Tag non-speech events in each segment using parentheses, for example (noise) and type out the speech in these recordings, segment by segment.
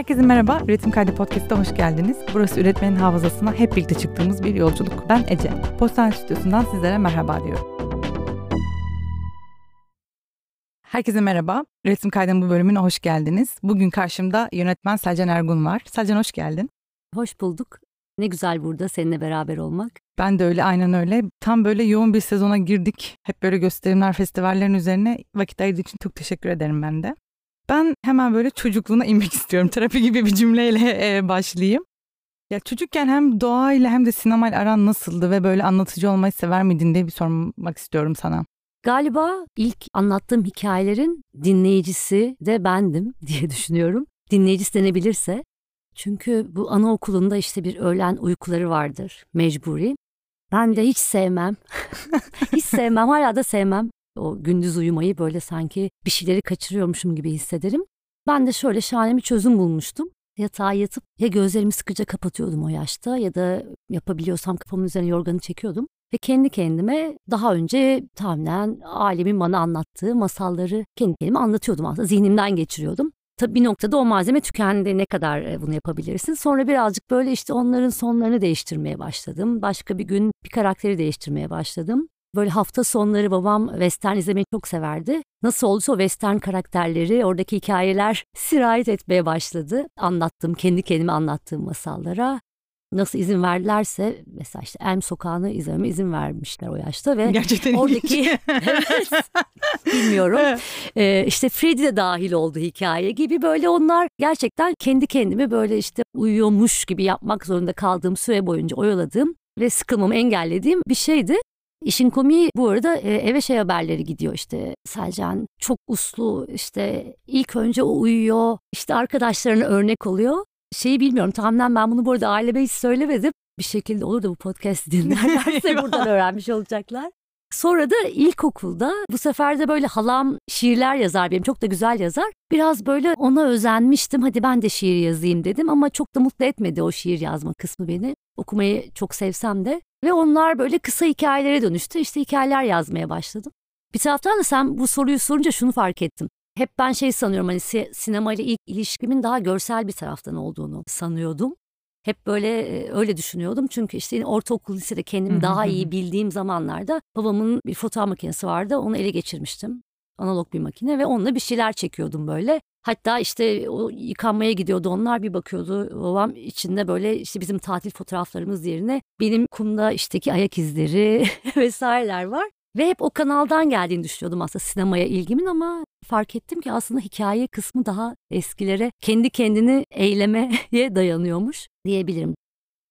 Herkese merhaba, Üretim Kaydı Podcast'a hoş geldiniz. Burası üretmenin hafızasına hep birlikte çıktığımız bir yolculuk. Ben Ece. Postal Stüdyosu'ndan sizlere merhaba diyorum. Herkese merhaba. Üretim Kaydı'nın bu bölümüne hoş geldiniz. Bugün karşımda yönetmen Selcan Ergun var. Selcan hoş geldin. Hoş bulduk. Ne güzel burada seninle beraber olmak. Ben de öyle, aynen öyle. Tam böyle yoğun bir sezona girdik. Hep böyle gösterimler, festivallerin üzerine vakit ayırdığı için çok teşekkür ederim ben de. Ben hemen böyle çocukluğuna inmek (laughs) istiyorum. Terapi gibi bir cümleyle e, başlayayım. Ya çocukken hem doğayla hem de sinemayla aran nasıldı ve böyle anlatıcı olmayı sever miydin diye bir sormak istiyorum sana. Galiba ilk anlattığım hikayelerin dinleyicisi de bendim (laughs) diye düşünüyorum. Dinleyicisi denebilirse. Çünkü bu anaokulunda işte bir öğlen uykuları vardır mecburi. Ben de hiç sevmem. (laughs) hiç sevmem hala da sevmem. O gündüz uyumayı böyle sanki bir şeyleri kaçırıyormuşum gibi hissederim. Ben de şöyle şahane bir çözüm bulmuştum. Yatağa yatıp ya gözlerimi sıkıca kapatıyordum o yaşta ya da yapabiliyorsam kafamın üzerine yorganı çekiyordum. Ve kendi kendime daha önce tahminen ailemin bana anlattığı masalları kendi kendime anlatıyordum aslında. Zihnimden geçiriyordum. Tabii bir noktada o malzeme tükendi. Ne kadar e, bunu yapabilirsin? Sonra birazcık böyle işte onların sonlarını değiştirmeye başladım. Başka bir gün bir karakteri değiştirmeye başladım. Böyle hafta sonları babam western izlemeyi çok severdi. Nasıl olduysa o western karakterleri, oradaki hikayeler sirayet etmeye başladı. Anlattım, kendi kendime anlattığım masallara. Nasıl izin verdilerse mesela işte Elm Sokağı'nı izlememe izin vermişler o yaşta ve Gerçekten oradaki (laughs) evet, bilmiyorum ee, işte Freddy de dahil oldu hikaye gibi böyle onlar gerçekten kendi kendime böyle işte uyuyormuş gibi yapmak zorunda kaldığım süre boyunca oyaladığım ve sıkılmamı engellediğim bir şeydi. İşin komiği bu arada e, eve şey haberleri gidiyor işte Selcan çok uslu işte ilk önce o uyuyor işte arkadaşlarına örnek oluyor. Şeyi bilmiyorum tahminen ben bunu bu arada aileme hiç söylemedim. Bir şekilde olur da bu podcast (laughs) dinlerlerse buradan öğrenmiş olacaklar. Sonra da ilkokulda bu sefer de böyle halam şiirler yazar benim çok da güzel yazar. Biraz böyle ona özenmiştim hadi ben de şiir yazayım dedim ama çok da mutlu etmedi o şiir yazma kısmı beni. Okumayı çok sevsem de ve onlar böyle kısa hikayelere dönüştü işte hikayeler yazmaya başladım. Bir taraftan da sen bu soruyu sorunca şunu fark ettim. Hep ben şey sanıyorum hani sinema ile ilk ilişkimin daha görsel bir taraftan olduğunu sanıyordum. Hep böyle öyle düşünüyordum çünkü işte ortaokul lisede kendimi daha iyi bildiğim zamanlarda babamın bir fotoğraf makinesi vardı onu ele geçirmiştim. Analog bir makine ve onunla bir şeyler çekiyordum böyle. Hatta işte o yıkanmaya gidiyordu onlar bir bakıyordu babam içinde böyle işte bizim tatil fotoğraflarımız yerine benim kumda işteki ayak izleri (laughs) vesaireler var. Ve hep o kanaldan geldiğini düşünüyordum aslında sinemaya ilgimin ama fark ettim ki aslında hikaye kısmı daha eskilere kendi kendini eylemeye (laughs) dayanıyormuş diyebilirim.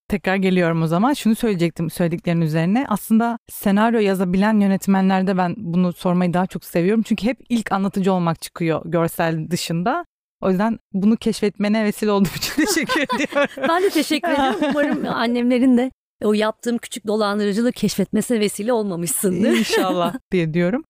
Tekrar geliyorum o zaman. Şunu söyleyecektim söylediklerin üzerine. Aslında senaryo yazabilen yönetmenlerde ben bunu sormayı daha çok seviyorum. Çünkü hep ilk anlatıcı olmak çıkıyor görsel dışında. O yüzden bunu keşfetmene vesile olduğum için (laughs) teşekkür ediyorum. ben de teşekkür ederim. (laughs) Umarım annemlerin de o yaptığım küçük dolandırıcılığı keşfetmesine vesile olmamışsındır. İnşallah (laughs) diye diyorum.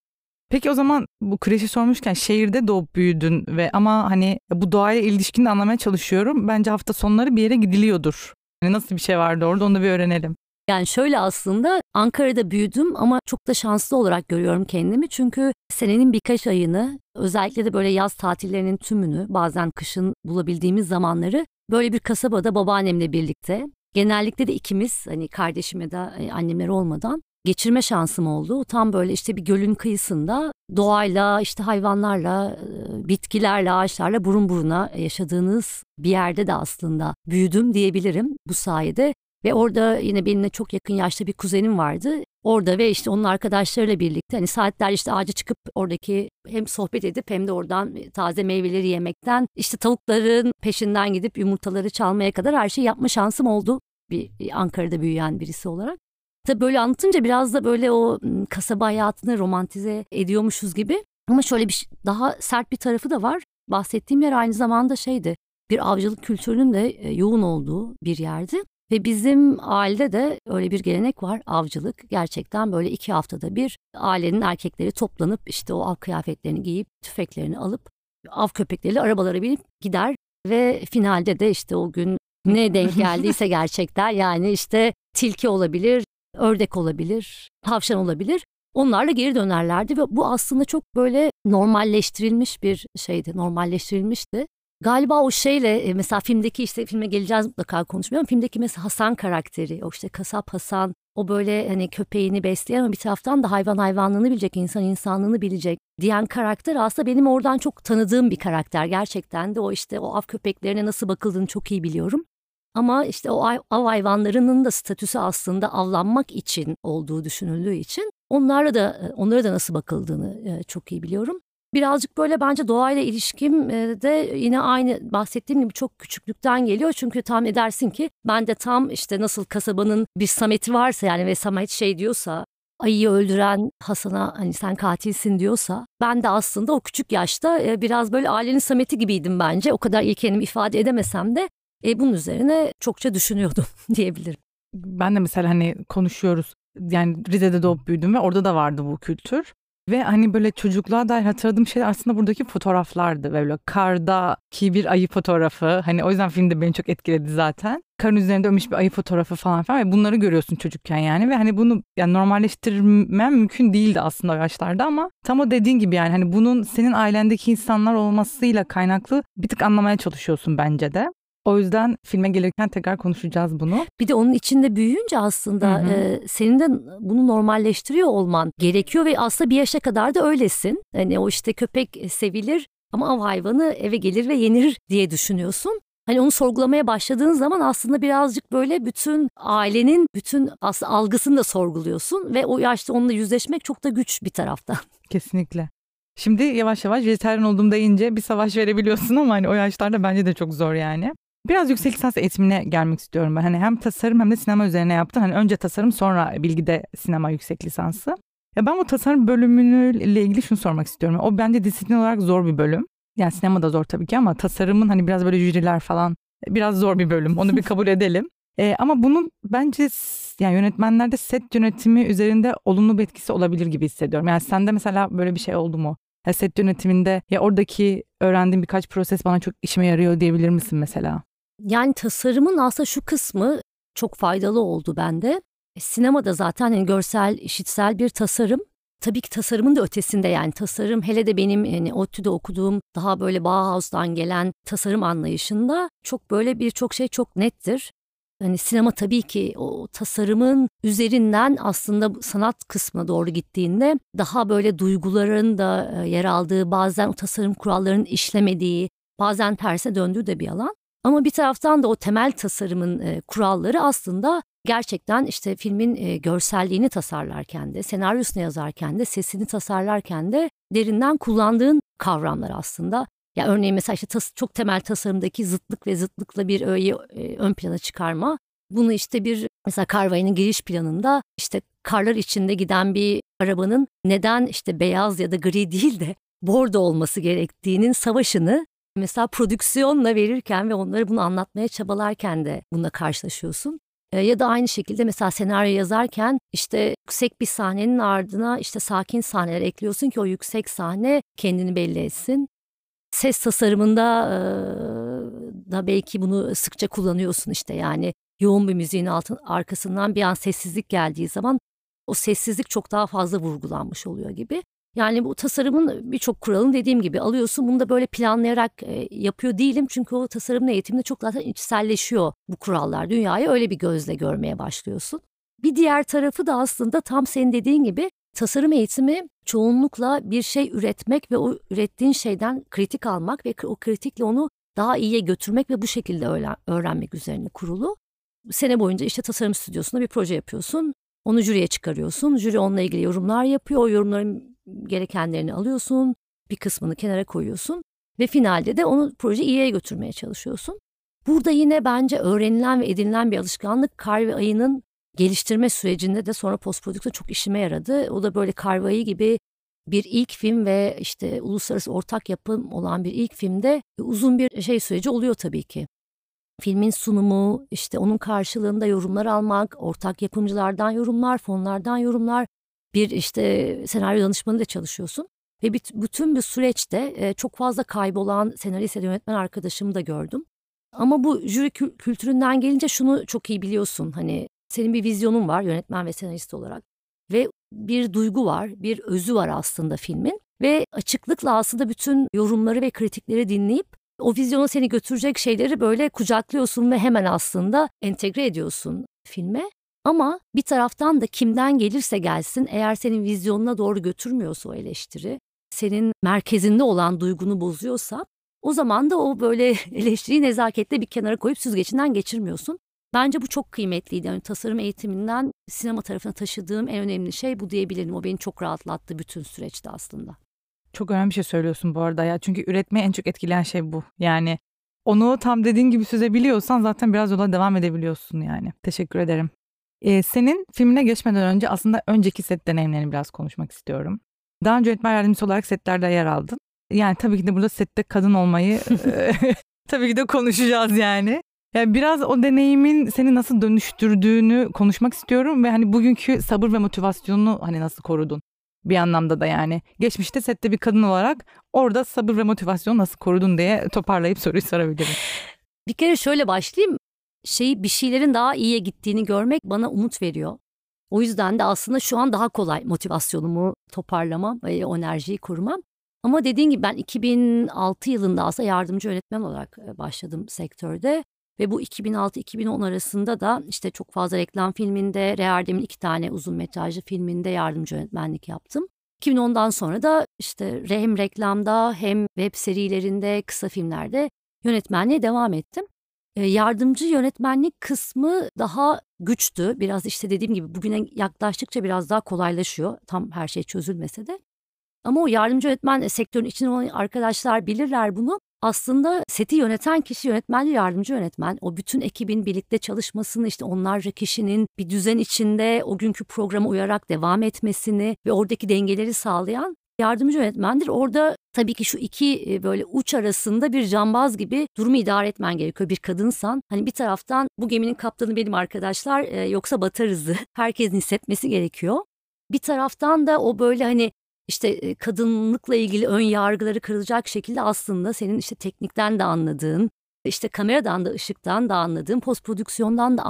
Peki o zaman bu kreşi sormuşken şehirde doğup büyüdün ve ama hani bu doğayla ilişkini de anlamaya çalışıyorum. Bence hafta sonları bir yere gidiliyordur. Yani nasıl bir şey vardı orada onu da bir öğrenelim. Yani şöyle aslında Ankara'da büyüdüm ama çok da şanslı olarak görüyorum kendimi. Çünkü senenin birkaç ayını özellikle de böyle yaz tatillerinin tümünü bazen kışın bulabildiğimiz zamanları böyle bir kasabada babaannemle birlikte genellikle de ikimiz hani kardeşim ya da e, annemler olmadan geçirme şansım oldu. Tam böyle işte bir gölün kıyısında doğayla işte hayvanlarla, bitkilerle, ağaçlarla burun buruna yaşadığınız bir yerde de aslında büyüdüm diyebilirim bu sayede. Ve orada yine benimle çok yakın yaşta bir kuzenim vardı. Orada ve işte onun arkadaşlarıyla birlikte hani saatler işte ağaca çıkıp oradaki hem sohbet edip hem de oradan taze meyveleri yemekten işte tavukların peşinden gidip yumurtaları çalmaya kadar her şeyi yapma şansım oldu bir Ankara'da büyüyen birisi olarak. Tabii böyle anlatınca biraz da böyle o kasaba hayatını romantize ediyormuşuz gibi. Ama şöyle bir daha sert bir tarafı da var. Bahsettiğim yer aynı zamanda şeydi. Bir avcılık kültürünün de yoğun olduğu bir yerdi. Ve bizim ailede de öyle bir gelenek var avcılık. Gerçekten böyle iki haftada bir ailenin erkekleri toplanıp işte o av kıyafetlerini giyip tüfeklerini alıp av köpekleriyle arabalara binip gider. Ve finalde de işte o gün ne denk (laughs) geldiyse gerçekten yani işte tilki olabilir, ördek olabilir, tavşan olabilir. Onlarla geri dönerlerdi ve bu aslında çok böyle normalleştirilmiş bir şeydi, normalleştirilmişti. Galiba o şeyle e, mesela filmdeki işte filme geleceğiz mutlaka konuşmuyorum. Filmdeki mesela Hasan karakteri o işte kasap Hasan o böyle hani köpeğini besleyen ama bir taraftan da hayvan hayvanlığını bilecek, insan insanlığını bilecek diyen karakter aslında benim oradan çok tanıdığım bir karakter. Gerçekten de o işte o av köpeklerine nasıl bakıldığını çok iyi biliyorum. Ama işte o av hayvanlarının da statüsü aslında avlanmak için olduğu düşünüldüğü için onlara da e, onlara da nasıl bakıldığını e, çok iyi biliyorum. Birazcık böyle bence doğayla ilişkim e, de yine aynı bahsettiğim gibi çok küçüklükten geliyor. Çünkü tahmin edersin ki ben de tam işte nasıl kasabanın bir Samet'i varsa yani ve Samet şey diyorsa ayıyı öldüren Hasan'a hani sen katilsin diyorsa ben de aslında o küçük yaşta e, biraz böyle ailenin Samet'i gibiydim bence. O kadar iyi kendimi ifade edemesem de e, bunun üzerine çokça düşünüyordum (laughs) diyebilirim. Ben de mesela hani konuşuyoruz yani Rize'de doğup büyüdüm ve orada da vardı bu kültür. Ve hani böyle çocukluğa dair hatırladığım şey aslında buradaki fotoğraflardı. Böyle kardaki bir ayı fotoğrafı. Hani o yüzden filmde beni çok etkiledi zaten. Karın üzerinde ölmüş bir ayı fotoğrafı falan falan. Ve bunları görüyorsun çocukken yani. Ve hani bunu yani normalleştirmem mümkün değildi aslında o yaşlarda ama tam o dediğin gibi yani hani bunun senin ailendeki insanlar olmasıyla kaynaklı bir tık anlamaya çalışıyorsun bence de. O yüzden filme gelirken tekrar konuşacağız bunu. Bir de onun içinde büyüyünce aslında e, senin de bunu normalleştiriyor olman gerekiyor ve aslında bir yaşa kadar da öylesin. Hani o işte köpek sevilir ama av hayvanı eve gelir ve yenir diye düşünüyorsun. Hani onu sorgulamaya başladığın zaman aslında birazcık böyle bütün ailenin bütün aslında algısını da sorguluyorsun ve o yaşta onunla yüzleşmek çok da güç bir taraftan. (laughs) Kesinlikle. Şimdi yavaş yavaş vejetaryen olduğum deyince bir savaş verebiliyorsun ama hani o yaşlarda bence de çok zor yani. Biraz yüksek lisans eğitimine gelmek istiyorum ben. Hani hem tasarım hem de sinema üzerine yaptım. Hani önce tasarım sonra bilgide sinema yüksek lisansı. Ya ben bu tasarım bölümüyle ilgili şunu sormak istiyorum. O bence disiplin olarak zor bir bölüm. Yani sinema da zor tabii ki ama tasarımın hani biraz böyle jüriler falan biraz zor bir bölüm. Onu bir kabul (laughs) edelim. Ee, ama bunun bence yani yönetmenlerde set yönetimi üzerinde olumlu bir etkisi olabilir gibi hissediyorum. Yani sende mesela böyle bir şey oldu mu? Ya set yönetiminde ya oradaki öğrendiğim birkaç proses bana çok işime yarıyor diyebilir misin mesela? Yani tasarımın aslında şu kısmı çok faydalı oldu bende. E, sinemada zaten yani görsel, işitsel bir tasarım. Tabii ki tasarımın da ötesinde yani tasarım hele de benim yani ODTÜ'de okuduğum daha böyle Bauhaus'tan gelen tasarım anlayışında çok böyle birçok şey çok nettir. Hani sinema tabii ki o tasarımın üzerinden aslında sanat kısmına doğru gittiğinde daha böyle duyguların da e, yer aldığı bazen o tasarım kurallarının işlemediği bazen terse döndüğü de bir alan. Ama bir taraftan da o temel tasarımın e, kuralları aslında gerçekten işte filmin e, görselliğini tasarlarken de, senaryosunu yazarken de, sesini tasarlarken de derinden kullandığın kavramlar aslında. Ya örneğin mesela işte tas- çok temel tasarımdaki zıtlık ve zıtlıkla bir öğeyi e, ön plana çıkarma. Bunu işte bir mesela Carvay'ın giriş planında işte karlar içinde giden bir arabanın neden işte beyaz ya da gri değil de bordo olması gerektiğinin savaşını Mesela prodüksiyonla verirken ve onları bunu anlatmaya çabalarken de bununla karşılaşıyorsun. E, ya da aynı şekilde mesela senaryo yazarken işte yüksek bir sahnenin ardına işte sakin sahneler ekliyorsun ki o yüksek sahne kendini belli etsin. Ses tasarımında da belki bunu sıkça kullanıyorsun işte yani yoğun bir müziğin altın, arkasından bir an sessizlik geldiği zaman o sessizlik çok daha fazla vurgulanmış oluyor gibi. Yani bu tasarımın birçok kuralını dediğim gibi alıyorsun. Bunu da böyle planlayarak e, yapıyor değilim. Çünkü o tasarımın eğitiminde çok zaten içselleşiyor bu kurallar. Dünyayı öyle bir gözle görmeye başlıyorsun. Bir diğer tarafı da aslında tam senin dediğin gibi tasarım eğitimi çoğunlukla bir şey üretmek ve o ürettiğin şeyden kritik almak ve o kritikle onu daha iyiye götürmek ve bu şekilde öğrenmek üzerine kurulu. Sene boyunca işte tasarım stüdyosunda bir proje yapıyorsun. Onu jüriye çıkarıyorsun. Jüri onunla ilgili yorumlar yapıyor. O yorumların gerekenlerini alıyorsun, bir kısmını kenara koyuyorsun ve finalde de onu proje iyiye götürmeye çalışıyorsun. Burada yine bence öğrenilen ve edinilen bir alışkanlık kar ve ayının geliştirme sürecinde de sonra post prodüksiyon çok işime yaradı. O da böyle kar ve ayı gibi bir ilk film ve işte uluslararası ortak yapım olan bir ilk filmde uzun bir şey süreci oluyor tabii ki. Filmin sunumu, işte onun karşılığında yorumlar almak, ortak yapımcılardan yorumlar, fonlardan yorumlar, bir işte senaryo danışmanı da çalışıyorsun. Ve bütün bir süreçte çok fazla kaybolan senarist ya yönetmen arkadaşımı da gördüm. Ama bu jüri kültüründen gelince şunu çok iyi biliyorsun. Hani senin bir vizyonun var yönetmen ve senarist olarak. Ve bir duygu var, bir özü var aslında filmin. Ve açıklıkla aslında bütün yorumları ve kritikleri dinleyip o vizyona seni götürecek şeyleri böyle kucaklıyorsun ve hemen aslında entegre ediyorsun filme. Ama bir taraftan da kimden gelirse gelsin eğer senin vizyonuna doğru götürmüyorsa o eleştiri, senin merkezinde olan duygunu bozuyorsa o zaman da o böyle (laughs) eleştiriyi nezaketle bir kenara koyup süzgecinden geçirmiyorsun. Bence bu çok kıymetliydi. Yani tasarım eğitiminden sinema tarafına taşıdığım en önemli şey bu diyebilirim. O beni çok rahatlattı bütün süreçte aslında. Çok önemli bir şey söylüyorsun bu arada ya. Çünkü üretmeyi en çok etkileyen şey bu. Yani onu tam dediğin gibi süzebiliyorsan zaten biraz yola devam edebiliyorsun yani. Teşekkür ederim. Ee, senin filmine geçmeden önce aslında önceki set deneyimlerini biraz konuşmak istiyorum. Daha önce yönetmen yardımcısı olarak setlerde yer aldın. Yani tabii ki de burada sette kadın olmayı (laughs) (laughs) tabii ki de konuşacağız yani. Yani biraz o deneyimin seni nasıl dönüştürdüğünü konuşmak istiyorum ve hani bugünkü sabır ve motivasyonunu hani nasıl korudun? Bir anlamda da yani. Geçmişte sette bir kadın olarak orada sabır ve motivasyonu nasıl korudun diye toparlayıp soruyu sorabilirim. Bir kere şöyle başlayayım. Şeyi bir şeylerin daha iyiye gittiğini görmek bana umut veriyor. O yüzden de aslında şu an daha kolay motivasyonumu toparlamam, o enerjiyi kurmam. Ama dediğin gibi ben 2006 yılında aslında yardımcı yönetmen olarak başladım sektörde. Ve bu 2006-2010 arasında da işte çok fazla reklam filminde, Reardem'in iki tane uzun metrajlı filminde yardımcı yönetmenlik yaptım. 2010'dan sonra da işte hem reklamda hem web serilerinde, kısa filmlerde yönetmenliğe devam ettim. Yardımcı yönetmenlik kısmı daha güçtü. Biraz işte dediğim gibi bugüne yaklaştıkça biraz daha kolaylaşıyor. Tam her şey çözülmese de. Ama o yardımcı yönetmen sektörün içinde olan arkadaşlar bilirler bunu aslında seti yöneten kişi yönetmenli yardımcı yönetmen. O bütün ekibin birlikte çalışmasını işte onlarca kişinin bir düzen içinde o günkü programa uyarak devam etmesini ve oradaki dengeleri sağlayan yardımcı yönetmendir. Orada tabii ki şu iki e, böyle uç arasında bir cambaz gibi durumu idare etmen gerekiyor bir kadınsan. Hani bir taraftan bu geminin kaptanı benim arkadaşlar e, yoksa batarızı (laughs) herkesin hissetmesi gerekiyor. Bir taraftan da o böyle hani işte kadınlıkla ilgili ön yargıları kırılacak şekilde aslında senin işte teknikten de anladığın, işte kameradan da ışıktan da anladığın, post prodüksiyondan da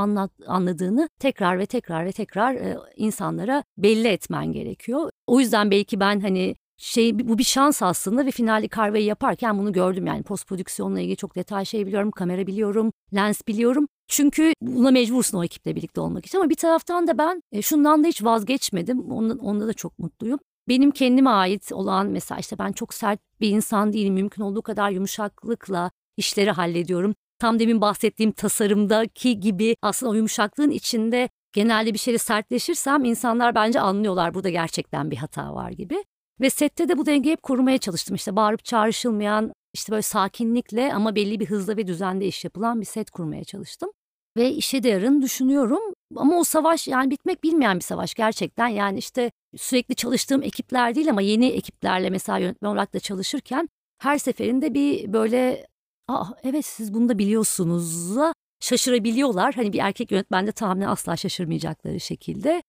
anladığını tekrar ve tekrar ve tekrar e, insanlara belli etmen gerekiyor. O yüzden belki ben hani şey bu bir şans aslında ve finali karveyi yaparken bunu gördüm yani post prodüksiyonla ilgili çok detay şey biliyorum, kamera biliyorum, lens biliyorum. Çünkü buna mecbursun o ekiple birlikte olmak için ama bir taraftan da ben e, şundan da hiç vazgeçmedim. Ondan, onda da çok mutluyum benim kendime ait olan mesela işte ben çok sert bir insan değilim. Mümkün olduğu kadar yumuşaklıkla işleri hallediyorum. Tam demin bahsettiğim tasarımdaki gibi aslında o yumuşaklığın içinde genelde bir şeyle sertleşirsem insanlar bence anlıyorlar burada gerçekten bir hata var gibi. Ve sette de bu dengeyi hep korumaya çalıştım. İşte bağırıp çağrışılmayan, işte böyle sakinlikle ama belli bir hızla ve düzende iş yapılan bir set kurmaya çalıştım ve işe de yarın düşünüyorum. Ama o savaş yani bitmek bilmeyen bir savaş gerçekten. Yani işte sürekli çalıştığım ekipler değil ama yeni ekiplerle mesela yönetmen olarak da çalışırken her seferinde bir böyle Aa, evet siz bunu da biliyorsunuz şaşırabiliyorlar. Hani bir erkek yönetmende tahminen asla şaşırmayacakları şekilde.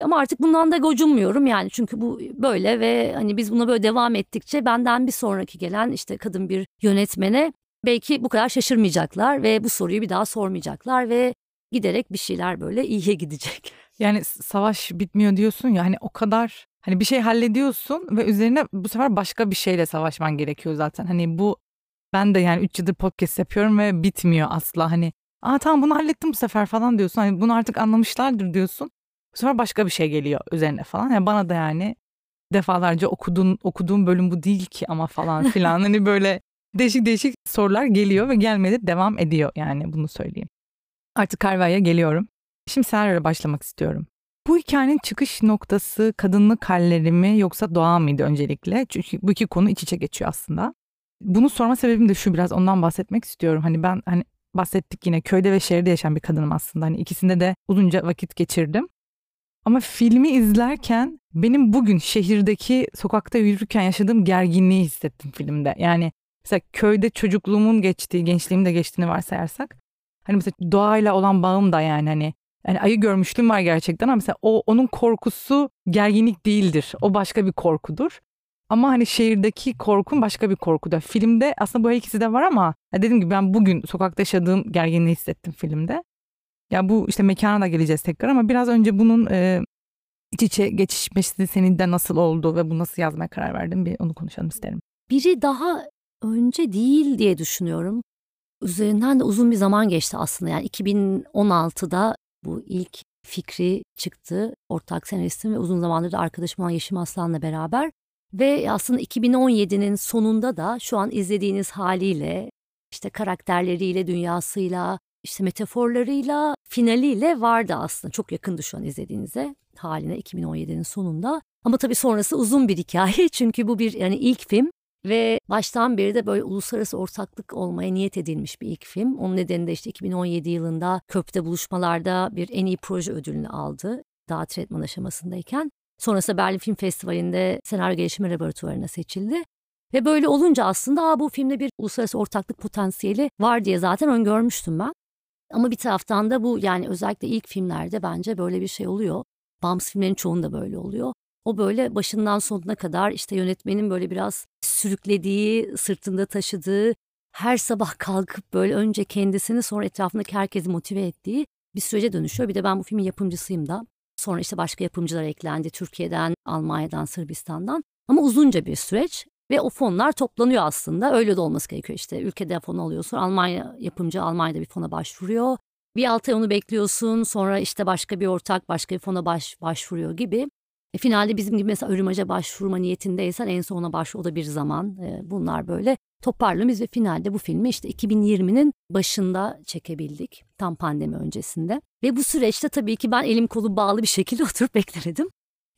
Ama artık bundan da gocunmuyorum yani çünkü bu böyle ve hani biz buna böyle devam ettikçe benden bir sonraki gelen işte kadın bir yönetmene belki bu kadar şaşırmayacaklar ve bu soruyu bir daha sormayacaklar ve giderek bir şeyler böyle iyiye gidecek. (laughs) Yani savaş bitmiyor diyorsun ya hani o kadar hani bir şey hallediyorsun ve üzerine bu sefer başka bir şeyle savaşman gerekiyor zaten. Hani bu ben de yani 3 yıldır podcast yapıyorum ve bitmiyor asla hani aa tamam bunu hallettim bu sefer falan diyorsun. Hani bunu artık anlamışlardır diyorsun. Sefer başka bir şey geliyor üzerine falan. Yani bana da yani defalarca okuduğun okuduğum bölüm bu değil ki ama falan (laughs) filan hani böyle değişik değişik sorular geliyor ve gelmeye de devam ediyor yani bunu söyleyeyim. Artık Carva'ya geliyorum. Şimdi senaryoya başlamak istiyorum. Bu hikayenin çıkış noktası kadınlık halleri mi yoksa doğa mıydı öncelikle? Çünkü bu iki konu iç içe geçiyor aslında. Bunu sorma sebebim de şu biraz ondan bahsetmek istiyorum. Hani ben hani bahsettik yine köyde ve şehirde yaşayan bir kadınım aslında. Hani ikisinde de uzunca vakit geçirdim. Ama filmi izlerken benim bugün şehirdeki sokakta yürürken yaşadığım gerginliği hissettim filmde. Yani mesela köyde çocukluğumun geçtiği, gençliğimin de geçtiğini varsayarsak hani mesela doğayla olan bağım da yani hani yani ayı görmüşlüğüm var gerçekten ama mesela o onun korkusu gerginlik değildir. O başka bir korkudur. Ama hani şehirdeki korkun başka bir korkudur. Filmde aslında bu ikisi de var ama dediğim gibi ben bugün sokakta yaşadığım gerginliği hissettim filmde. Ya bu işte mekana da geleceğiz tekrar ama biraz önce bunun e, iç içe geçişmesi senin de nasıl oldu ve bu nasıl yazmaya karar verdin bir onu konuşalım isterim. Biri daha önce değil diye düşünüyorum. Üzerinden de uzun bir zaman geçti aslında. Yani 2016'da bu ilk fikri çıktı. Ortak senaristim ve uzun zamandır da arkadaşım olan Yeşim Aslan'la beraber. Ve aslında 2017'nin sonunda da şu an izlediğiniz haliyle, işte karakterleriyle, dünyasıyla, işte metaforlarıyla, finaliyle vardı aslında. Çok yakındı şu an izlediğinize haline 2017'nin sonunda. Ama tabii sonrası uzun bir hikaye (laughs) çünkü bu bir yani ilk film ve baştan beri de böyle uluslararası ortaklık olmaya niyet edilmiş bir ilk film. Onun nedeni de işte 2017 yılında Köprü'de buluşmalarda bir en iyi proje ödülünü aldı. Daha tretman aşamasındayken. Sonrasında Berlin Film Festivali'nde senaryo gelişimi laboratuvarına seçildi. Ve böyle olunca aslında Aa, bu filmde bir uluslararası ortaklık potansiyeli var diye zaten öngörmüştüm ben. Ama bir taraftan da bu yani özellikle ilk filmlerde bence böyle bir şey oluyor. Bağımsız filmlerin çoğunda böyle oluyor. O böyle başından sonuna kadar işte yönetmenin böyle biraz sürüklediği, sırtında taşıdığı, her sabah (laughs) kalkıp böyle önce kendisini sonra etrafındaki herkesi motive ettiği bir sürece dönüşüyor. Bir de ben bu filmin yapımcısıyım da. Sonra işte başka yapımcılar eklendi Türkiye'den, Almanya'dan, Sırbistan'dan. Ama uzunca bir süreç ve o fonlar toplanıyor aslında. Öyle de olması gerekiyor işte. Ülkede fon alıyorsun. Almanya yapımcı Almanya'da bir fona başvuruyor. Bir altı ay onu bekliyorsun. Sonra işte başka bir ortak başka bir fona baş, başvuruyor gibi. E, finalde bizim gibi mesela Örümaca başvurma niyetindeysen en sona başvur o da bir zaman. E, bunlar böyle toparlamış ve finalde bu filmi işte 2020'nin başında çekebildik. Tam pandemi öncesinde. Ve bu süreçte tabii ki ben elim kolum bağlı bir şekilde (laughs) oturup beklemedim.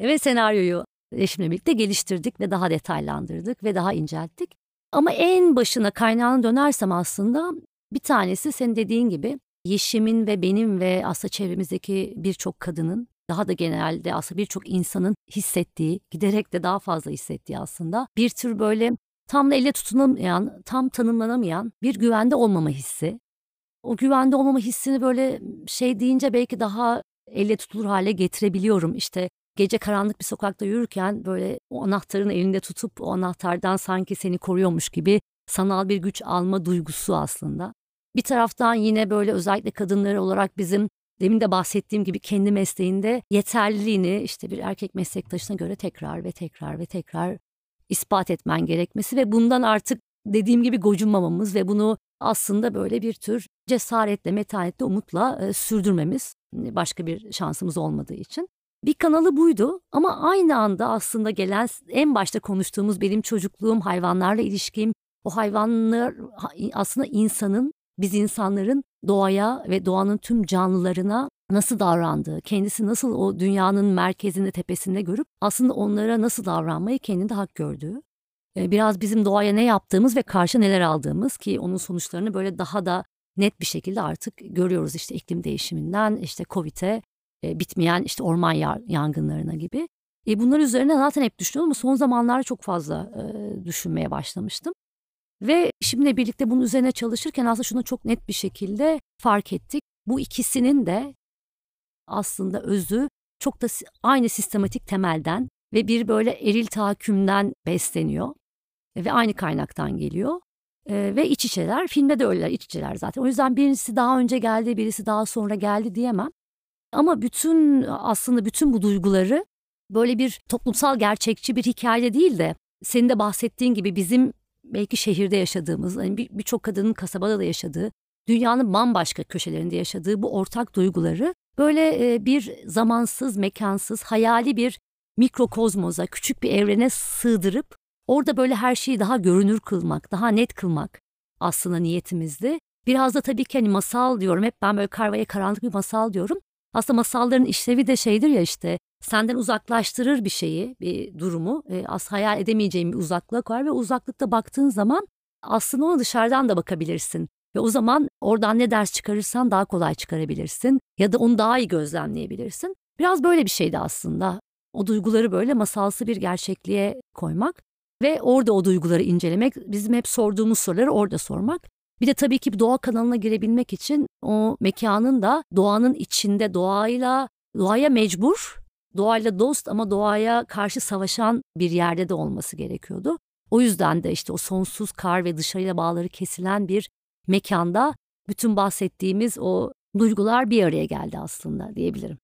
Ve senaryoyu eşimle birlikte geliştirdik ve daha detaylandırdık ve daha incelttik. Ama en başına kaynağını dönersem aslında bir tanesi senin dediğin gibi Yeşim'in ve benim ve aslında çevremizdeki birçok kadının daha da genelde aslında birçok insanın hissettiği, giderek de daha fazla hissettiği aslında bir tür böyle tam da elle tutunamayan, tam tanımlanamayan bir güvende olmama hissi. O güvende olmama hissini böyle şey deyince belki daha elle tutulur hale getirebiliyorum. İşte gece karanlık bir sokakta yürürken böyle o anahtarın elinde tutup o anahtardan sanki seni koruyormuş gibi sanal bir güç alma duygusu aslında. Bir taraftan yine böyle özellikle kadınları olarak bizim demin de bahsettiğim gibi kendi mesleğinde yeterliliğini işte bir erkek meslektaşına göre tekrar ve tekrar ve tekrar ispat etmen gerekmesi ve bundan artık dediğim gibi gocunmamamız ve bunu aslında böyle bir tür cesaretle, metanetle, umutla e, sürdürmemiz başka bir şansımız olmadığı için. Bir kanalı buydu ama aynı anda aslında gelen en başta konuştuğumuz benim çocukluğum, hayvanlarla ilişkim, o hayvanlar aslında insanın, biz insanların doğaya ve doğanın tüm canlılarına nasıl davrandığı, kendisi nasıl o dünyanın merkezinde, tepesinde görüp aslında onlara nasıl davranmayı kendinde hak gördüğü. Biraz bizim doğaya ne yaptığımız ve karşı neler aldığımız ki onun sonuçlarını böyle daha da net bir şekilde artık görüyoruz işte iklim değişiminden işte Covid'e e, bitmeyen işte orman yangınlarına gibi. E, bunlar üzerine zaten hep düşünüyorum ama son zamanlarda çok fazla e, düşünmeye başlamıştım. Ve şimdi birlikte bunun üzerine çalışırken aslında şunu çok net bir şekilde fark ettik. Bu ikisinin de aslında özü çok da aynı sistematik temelden ve bir böyle eril tahakkümden besleniyor ve aynı kaynaktan geliyor. Ee, ve iç içeler, filmde de öyleler, iç içeler zaten. O yüzden birisi daha önce geldi, birisi daha sonra geldi diyemem. Ama bütün aslında bütün bu duyguları böyle bir toplumsal gerçekçi bir hikaye değil de senin de bahsettiğin gibi bizim belki şehirde yaşadığımız, yani birçok kadının kasabada da yaşadığı, dünyanın bambaşka köşelerinde yaşadığı bu ortak duyguları böyle e, bir zamansız, mekansız, hayali bir mikrokozmoza, küçük bir evrene sığdırıp orada böyle her şeyi daha görünür kılmak, daha net kılmak aslında niyetimizdi. Biraz da tabii ki hani masal diyorum. Hep ben böyle karvaya karanlık bir masal diyorum. Aslında masalların işlevi de şeydir ya işte senden uzaklaştırır bir şeyi, bir durumu. E, as hayal edemeyeceğin bir uzaklık var ve uzaklıkta baktığın zaman aslında ona dışarıdan da bakabilirsin. Ve o zaman oradan ne ders çıkarırsan daha kolay çıkarabilirsin ya da onu daha iyi gözlemleyebilirsin. Biraz böyle bir şeydi aslında. O duyguları böyle masalsı bir gerçekliğe koymak ve orada o duyguları incelemek, bizim hep sorduğumuz soruları orada sormak. Bir de tabii ki doğa kanalına girebilmek için o mekanın da doğanın içinde doğayla, doğaya mecbur, doğayla dost ama doğaya karşı savaşan bir yerde de olması gerekiyordu. O yüzden de işte o sonsuz kar ve dışarıya bağları kesilen bir mekanda bütün bahsettiğimiz o duygular bir araya geldi aslında diyebilirim.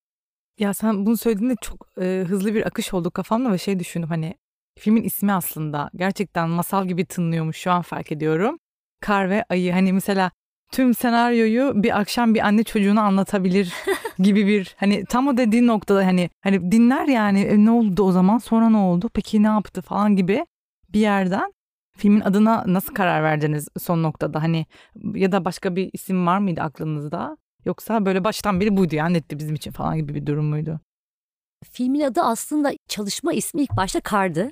Ya sen bunu söylediğinde çok e, hızlı bir akış oldu kafamda ve şey düşündüm hani filmin ismi aslında gerçekten masal gibi tınlıyormuş şu an fark ediyorum. Kar ve ayı hani mesela tüm senaryoyu bir akşam bir anne çocuğuna anlatabilir (laughs) gibi bir hani tam o dediğin noktada hani hani dinler yani e, ne oldu o zaman sonra ne oldu peki ne yaptı falan gibi bir yerden filmin adına nasıl karar verdiniz son noktada hani ya da başka bir isim var mıydı aklınızda yoksa böyle baştan beri buydu ya netti bizim için falan gibi bir durum muydu? Filmin adı aslında çalışma ismi ilk başta Kar'dı.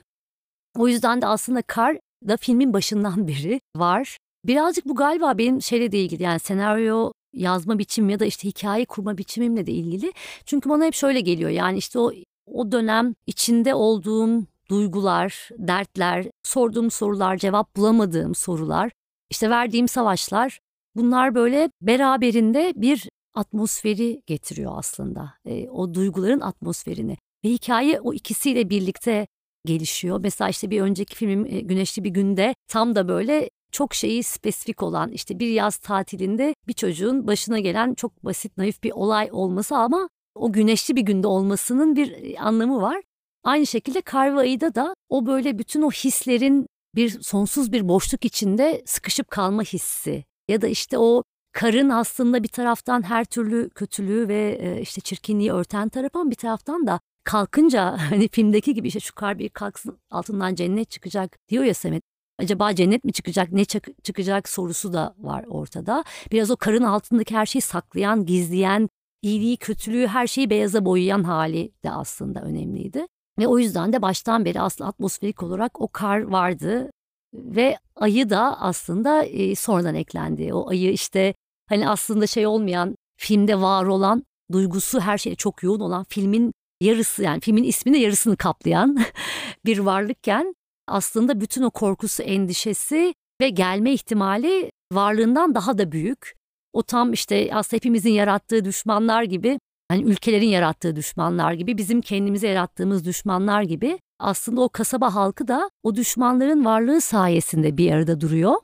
O yüzden de aslında Kar da filmin başından beri var. Birazcık bu galiba benim şeyle de ilgili yani senaryo yazma biçimim ya da işte hikaye kurma biçimimle de ilgili. Çünkü bana hep şöyle geliyor yani işte o o dönem içinde olduğum duygular, dertler, sorduğum sorular, cevap bulamadığım sorular, işte verdiğim savaşlar bunlar böyle beraberinde bir atmosferi getiriyor aslında. E, o duyguların atmosferini. Ve hikaye o ikisiyle birlikte gelişiyor. Mesela işte bir önceki filmim e, Güneşli Bir Günde tam da böyle çok şeyi spesifik olan işte bir yaz tatilinde bir çocuğun başına gelen çok basit naif bir olay olması ama o güneşli bir günde olmasının bir e, anlamı var. Aynı şekilde Kar ve Ayı'da da o böyle bütün o hislerin bir sonsuz bir boşluk içinde sıkışıp kalma hissi ya da işte o karın aslında bir taraftan her türlü kötülüğü ve e, işte çirkinliği örten tarafı ama bir taraftan da kalkınca (laughs) hani filmdeki gibi işte şu kar bir kalksın altından cennet çıkacak diyor ya Samet. Acaba cennet mi çıkacak ne çık çıkacak sorusu da var ortada. Biraz o karın altındaki her şeyi saklayan, gizleyen, iyiliği, kötülüğü her şeyi beyaza boyayan hali de aslında önemliydi. Ve o yüzden de baştan beri aslında atmosferik olarak o kar vardı. Ve ayı da aslında e, sonradan eklendi. O ayı işte hani aslında şey olmayan filmde var olan duygusu her şeyde çok yoğun olan filmin yarısı yani filmin ismini yarısını kaplayan (laughs) bir varlıkken aslında bütün o korkusu, endişesi ve gelme ihtimali varlığından daha da büyük. O tam işte aslında hepimizin yarattığı düşmanlar gibi, hani ülkelerin yarattığı düşmanlar gibi, bizim kendimize yarattığımız düşmanlar gibi aslında o kasaba halkı da o düşmanların varlığı sayesinde bir arada duruyor.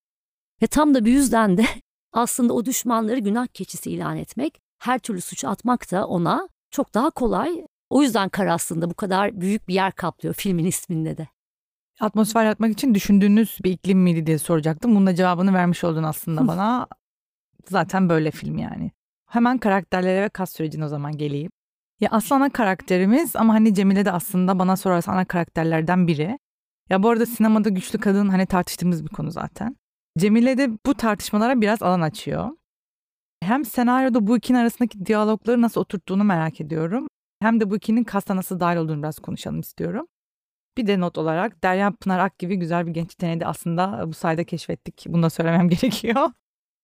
Ve tam da bu yüzden de (laughs) aslında o düşmanları günah keçisi ilan etmek, her türlü suçu atmak da ona çok daha kolay. O yüzden kar aslında bu kadar büyük bir yer kaplıyor filmin isminde de. Atmosfer yaratmak için düşündüğünüz bir iklim miydi diye soracaktım. Bunun da cevabını vermiş oldun aslında bana. Zaten böyle film yani. Hemen karakterlere ve kas sürecine o zaman geleyim. Ya aslında ana karakterimiz ama hani Cemile de aslında bana sorarsan ana karakterlerden biri. Ya bu arada sinemada güçlü kadın hani tartıştığımız bir konu zaten. Cemile de bu tartışmalara biraz alan açıyor. Hem senaryoda bu ikinin arasındaki diyalogları nasıl oturttuğunu merak ediyorum. Hem de bu ikinin kasta nasıl dahil olduğunu biraz konuşalım istiyorum. Bir de not olarak Derya Pınar Ak gibi güzel bir genç yeteneği de aslında bu sayede keşfettik. Bunu da söylemem (laughs) gerekiyor.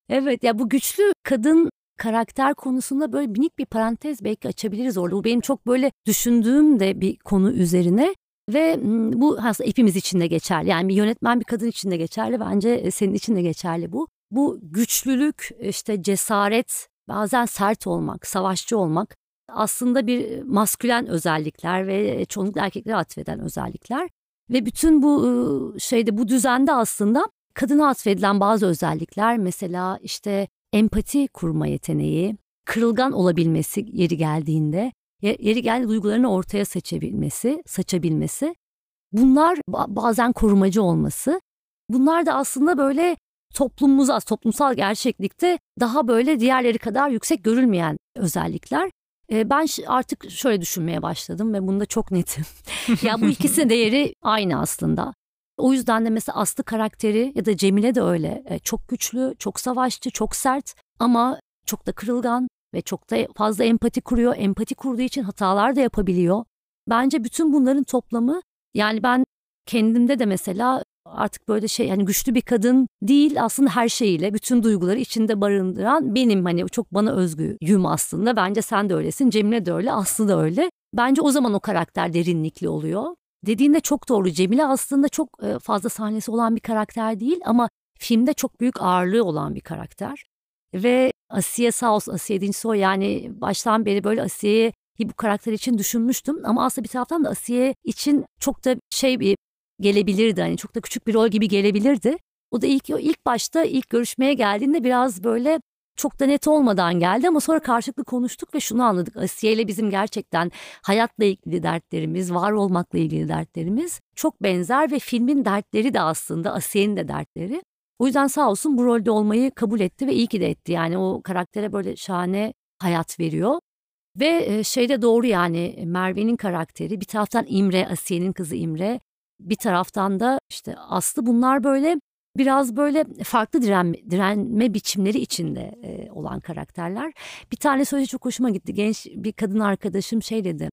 Evet ya bu güçlü kadın karakter konusunda böyle minik bir parantez belki açabiliriz orada. Bu benim çok böyle düşündüğüm de bir konu üzerine. Ve bu aslında hepimiz için de geçerli. Yani bir yönetmen bir kadın için de geçerli. Bence e, senin için de geçerli bu. Bu güçlülük, işte cesaret, bazen sert olmak, savaşçı olmak aslında bir maskülen özellikler ve çoğunlukla erkeklere atfeden özellikler. Ve bütün bu şeyde bu düzende aslında kadına atfedilen bazı özellikler mesela işte empati kurma yeteneği, kırılgan olabilmesi yeri geldiğinde, yeri geldiğinde duygularını ortaya seçebilmesi, saçabilmesi. Bunlar bazen korumacı olması. Bunlar da aslında böyle toplumumuza, toplumsal gerçeklikte daha böyle diğerleri kadar yüksek görülmeyen özellikler. Ben artık şöyle düşünmeye başladım ve bunda çok netim. (laughs) ya bu ikisinin değeri aynı aslında. O yüzden de mesela Aslı karakteri ya da Cemile de öyle. Çok güçlü, çok savaşçı, çok sert ama çok da kırılgan ve çok da fazla empati kuruyor. Empati kurduğu için hatalar da yapabiliyor. Bence bütün bunların toplamı yani ben kendimde de mesela artık böyle şey yani güçlü bir kadın değil aslında her şeyiyle bütün duyguları içinde barındıran benim hani çok bana özgüyüm aslında. Bence sen de öylesin. Cemile de öyle, Aslı da öyle. Bence o zaman o karakter derinlikli oluyor. Dediğinde çok doğru. Cemile aslında çok fazla sahnesi olan bir karakter değil ama filmde çok büyük ağırlığı olan bir karakter. Ve Asiye sağ olsun Asiye Dinçsoy yani baştan beri böyle Asiye'yi bu karakter için düşünmüştüm ama aslında bir taraftan da Asiye için çok da şey bir gelebilirdi. Hani çok da küçük bir rol gibi gelebilirdi. O da ilk ilk başta ilk görüşmeye geldiğinde biraz böyle çok da net olmadan geldi ama sonra karşılıklı konuştuk ve şunu anladık. Asiye ile bizim gerçekten hayatla ilgili dertlerimiz, var olmakla ilgili dertlerimiz çok benzer ve filmin dertleri de aslında Asiye'nin de dertleri. O yüzden sağ olsun bu rolde olmayı kabul etti ve iyi ki de etti. Yani o karaktere böyle şahane hayat veriyor. Ve şey de doğru yani Merve'nin karakteri bir taraftan İmre, Asiye'nin kızı İmre. Bir taraftan da işte Aslı bunlar böyle biraz böyle farklı direnme, direnme biçimleri içinde e, olan karakterler. Bir tane sözü çok hoşuma gitti. Genç bir kadın arkadaşım şey dedi.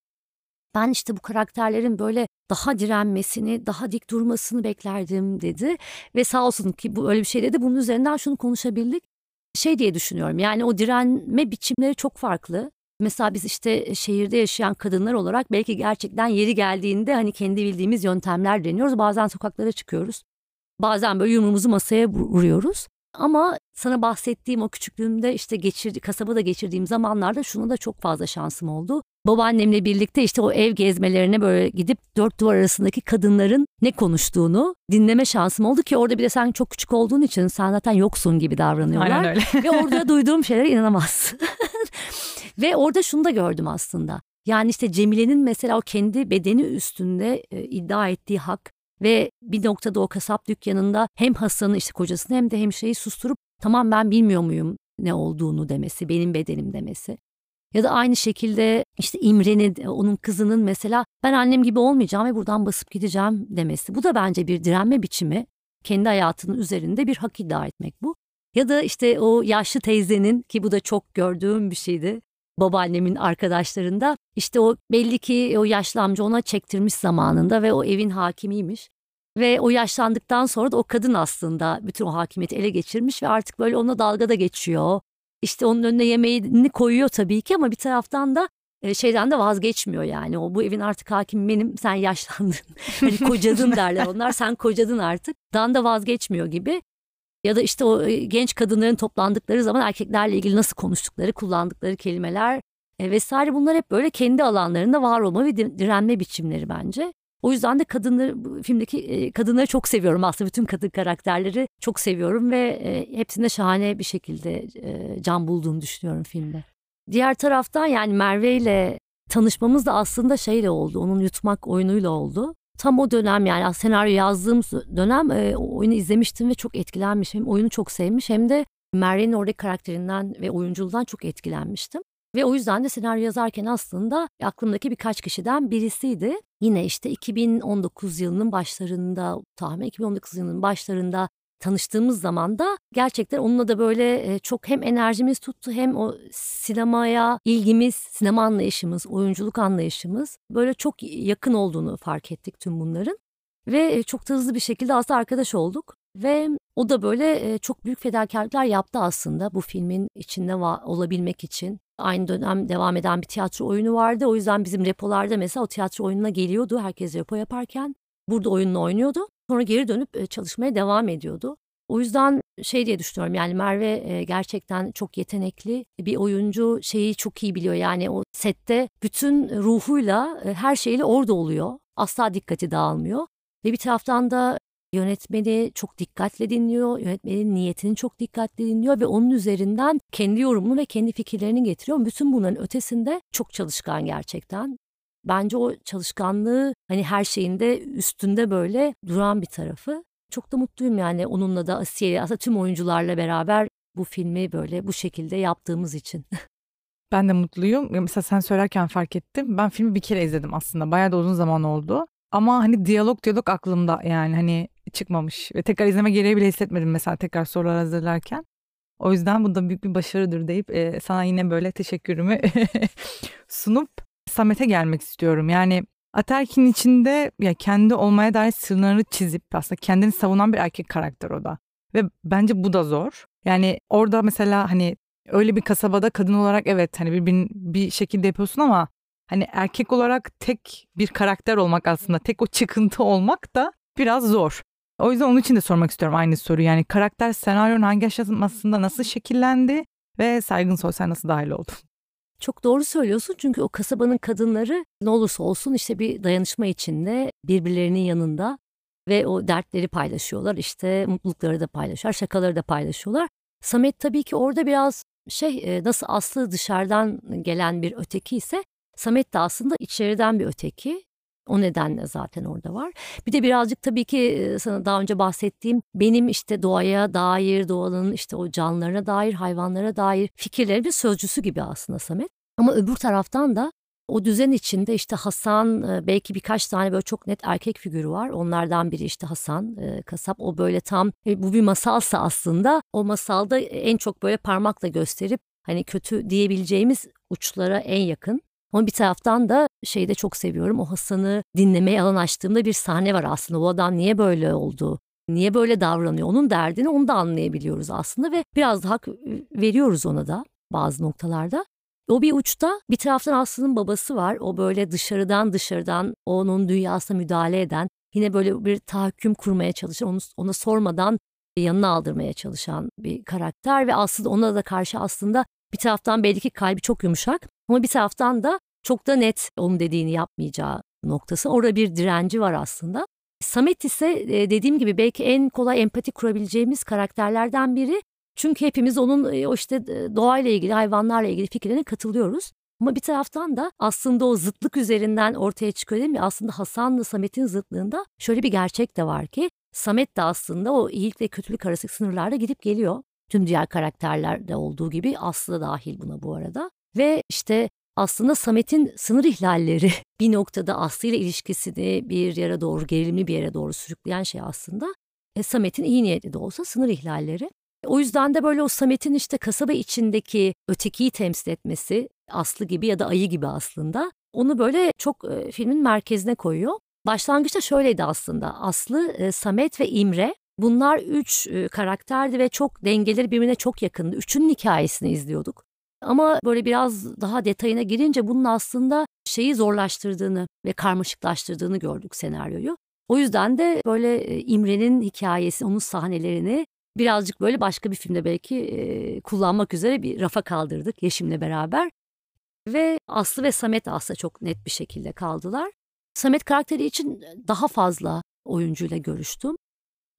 Ben işte bu karakterlerin böyle daha direnmesini, daha dik durmasını beklerdim dedi. Ve sağ olsun ki bu öyle bir şey dedi. Bunun üzerinden şunu konuşabildik. Şey diye düşünüyorum yani o direnme biçimleri çok farklı. Mesela biz işte şehirde yaşayan kadınlar olarak belki gerçekten yeri geldiğinde hani kendi bildiğimiz yöntemler deniyoruz. Bazen sokaklara çıkıyoruz. Bazen böyle yumruğumuzu masaya vuruyoruz. Ama sana bahsettiğim o küçüklüğümde işte geçirdi, kasabada geçirdiğim zamanlarda şunu da çok fazla şansım oldu. Babaannemle birlikte işte o ev gezmelerine böyle gidip dört duvar arasındaki kadınların ne konuştuğunu dinleme şansım oldu ki orada bir de sen çok küçük olduğun için sen zaten yoksun gibi davranıyorlar. Aynen öyle. Ve orada duyduğum şeylere inanamazsın. (laughs) Ve orada şunu da gördüm aslında. Yani işte Cemile'nin mesela o kendi bedeni üstünde e, iddia ettiği hak ve bir noktada o kasap dükkanında hem Hasan'ı işte kocasını hem de hemşireyi susturup tamam ben bilmiyor muyum ne olduğunu demesi, benim bedenim demesi. Ya da aynı şekilde işte İmre'nin, onun kızının mesela ben annem gibi olmayacağım ve buradan basıp gideceğim demesi. Bu da bence bir direnme biçimi. Kendi hayatının üzerinde bir hak iddia etmek bu. Ya da işte o yaşlı teyzenin ki bu da çok gördüğüm bir şeydi babaannemin arkadaşlarında. İşte o belli ki o yaşlı amca ona çektirmiş zamanında ve o evin hakimiymiş. Ve o yaşlandıktan sonra da o kadın aslında bütün o hakimiyeti ele geçirmiş ve artık böyle ona dalga da geçiyor. İşte onun önüne yemeğini koyuyor tabii ki ama bir taraftan da e, şeyden de vazgeçmiyor yani. O bu evin artık hakimi benim sen yaşlandın. (laughs) hani kocadın (laughs) derler onlar sen kocadın artık. Dan da vazgeçmiyor gibi. Ya da işte o genç kadınların toplandıkları zaman erkeklerle ilgili nasıl konuştukları, kullandıkları kelimeler e, vesaire bunlar hep böyle kendi alanlarında var olma ve direnme biçimleri bence. O yüzden de kadınları filmdeki kadınları çok seviyorum aslında bütün kadın karakterleri çok seviyorum ve hepsinde şahane bir şekilde can bulduğunu düşünüyorum filmde. Diğer taraftan yani Merve ile tanışmamız da aslında şeyle oldu. Onun yutmak oyunuyla oldu tam o dönem yani senaryo yazdığım dönem e, oyunu izlemiştim ve çok etkilenmişim. Hem oyunu çok sevmiş hem de Merve'nin oradaki karakterinden ve oyunculuğundan çok etkilenmiştim. Ve o yüzden de senaryo yazarken aslında aklımdaki birkaç kişiden birisiydi. Yine işte 2019 yılının başlarında, tahmin 2019 yılının başlarında tanıştığımız zaman da gerçekten onunla da böyle çok hem enerjimiz tuttu hem o sinemaya ilgimiz, sinema anlayışımız, oyunculuk anlayışımız böyle çok yakın olduğunu fark ettik tüm bunların. Ve çok da hızlı bir şekilde aslında arkadaş olduk. Ve o da böyle çok büyük fedakarlıklar yaptı aslında bu filmin içinde olabilmek için. Aynı dönem devam eden bir tiyatro oyunu vardı. O yüzden bizim repolarda mesela o tiyatro oyununa geliyordu. Herkes repo yaparken burada oyununu oynuyordu. Sonra geri dönüp çalışmaya devam ediyordu. O yüzden şey diye düşünüyorum yani Merve gerçekten çok yetenekli bir oyuncu şeyi çok iyi biliyor yani o sette bütün ruhuyla her şeyle orada oluyor. Asla dikkati dağılmıyor ve bir taraftan da yönetmeni çok dikkatle dinliyor, yönetmenin niyetini çok dikkatle dinliyor ve onun üzerinden kendi yorumunu ve kendi fikirlerini getiriyor. Bütün bunların ötesinde çok çalışkan gerçekten. Bence o çalışkanlığı hani her şeyinde üstünde böyle duran bir tarafı. Çok da mutluyum yani onunla da Asiye aslında tüm oyuncularla beraber bu filmi böyle bu şekilde yaptığımız için. (laughs) Ben de mutluyum. Mesela sen söylerken fark ettim. Ben filmi bir kere izledim aslında. Bayağı da uzun zaman oldu. Ama hani diyalog diyalog aklımda yani hani çıkmamış. Ve tekrar izleme gereği bile hissetmedim mesela tekrar sorular hazırlarken. O yüzden bu da büyük bir başarıdır deyip e, sana yine böyle teşekkürümü (laughs) sunup Samet'e gelmek istiyorum. Yani Ataerk'in içinde ya kendi olmaya dair sınırları çizip aslında kendini savunan bir erkek karakter o da. Ve bence bu da zor. Yani orada mesela hani öyle bir kasabada kadın olarak evet hani bir, bir şekilde yapıyorsun ama hani erkek olarak tek bir karakter olmak aslında tek o çıkıntı olmak da biraz zor. O yüzden onun için de sormak istiyorum aynı soruyu. Yani karakter senaryonun hangi aşamasında nasıl şekillendi ve Saygın Soysal nasıl dahil oldu? Çok doğru söylüyorsun çünkü o kasabanın kadınları ne olursa olsun işte bir dayanışma içinde birbirlerinin yanında ve o dertleri paylaşıyorlar işte mutlulukları da paylaşıyorlar şakaları da paylaşıyorlar. Samet tabii ki orada biraz şey nasıl Aslı dışarıdan gelen bir öteki ise Samet de aslında içeriden bir öteki. O nedenle zaten orada var. Bir de birazcık tabii ki sana daha önce bahsettiğim benim işte doğaya dair, doğanın işte o canlılarına dair, hayvanlara dair fikirlerin bir sözcüsü gibi aslında Samet. Ama öbür taraftan da o düzen içinde işte Hasan belki birkaç tane böyle çok net erkek figürü var. Onlardan biri işte Hasan kasap. O böyle tam e, bu bir masalsa aslında o masalda en çok böyle parmakla gösterip hani kötü diyebileceğimiz uçlara en yakın. Ama bir taraftan da şeyi de çok seviyorum. O Hasan'ı dinlemeye alan açtığımda bir sahne var aslında. O adam niye böyle oldu? Niye böyle davranıyor? Onun derdini onu da anlayabiliyoruz aslında ve biraz daha veriyoruz ona da bazı noktalarda. O bir uçta bir taraftan Aslı'nın babası var. O böyle dışarıdan dışarıdan onun dünyasına müdahale eden, yine böyle bir tahakküm kurmaya çalışan, onu, ona sormadan yanına aldırmaya çalışan bir karakter ve aslında ona da karşı aslında bir taraftan belki kalbi çok yumuşak ama bir taraftan da çok da net onun dediğini yapmayacağı noktası. Orada bir direnci var aslında. Samet ise e, dediğim gibi belki en kolay empati kurabileceğimiz karakterlerden biri. Çünkü hepimiz onun e, o işte e, doğayla ilgili, hayvanlarla ilgili fikirlerine katılıyoruz. Ama bir taraftan da aslında o zıtlık üzerinden ortaya çıkıyor değil mi? Aslında Hasan'la Samet'in zıtlığında şöyle bir gerçek de var ki Samet de aslında o iyilik ve kötülük arası sınırlarda gidip geliyor. Tüm diğer karakterlerde olduğu gibi Aslı da dahil buna bu arada. Ve işte aslında Samet'in sınır ihlalleri (laughs) bir noktada Aslı ile ilişkisini bir yere doğru, gerilimli bir yere doğru sürükleyen şey aslında. E, Samet'in iyi niyetli de olsa sınır ihlalleri. O yüzden de böyle o Samet'in işte kasaba içindeki ötekiyi temsil etmesi Aslı gibi ya da ayı gibi aslında onu böyle çok e, filmin merkezine koyuyor. Başlangıçta şöyleydi aslında Aslı, e, Samet ve İmre bunlar üç e, karakterdi ve çok dengeleri birbirine çok yakındı. Üçünün hikayesini izliyorduk. Ama böyle biraz daha detayına girince bunun aslında şeyi zorlaştırdığını ve karmaşıklaştırdığını gördük senaryoyu. O yüzden de böyle İmre'nin hikayesi, onun sahnelerini birazcık böyle başka bir filmde belki e, kullanmak üzere bir rafa kaldırdık Yeşim'le beraber. Ve Aslı ve Samet aslında çok net bir şekilde kaldılar. Samet karakteri için daha fazla oyuncuyla görüştüm.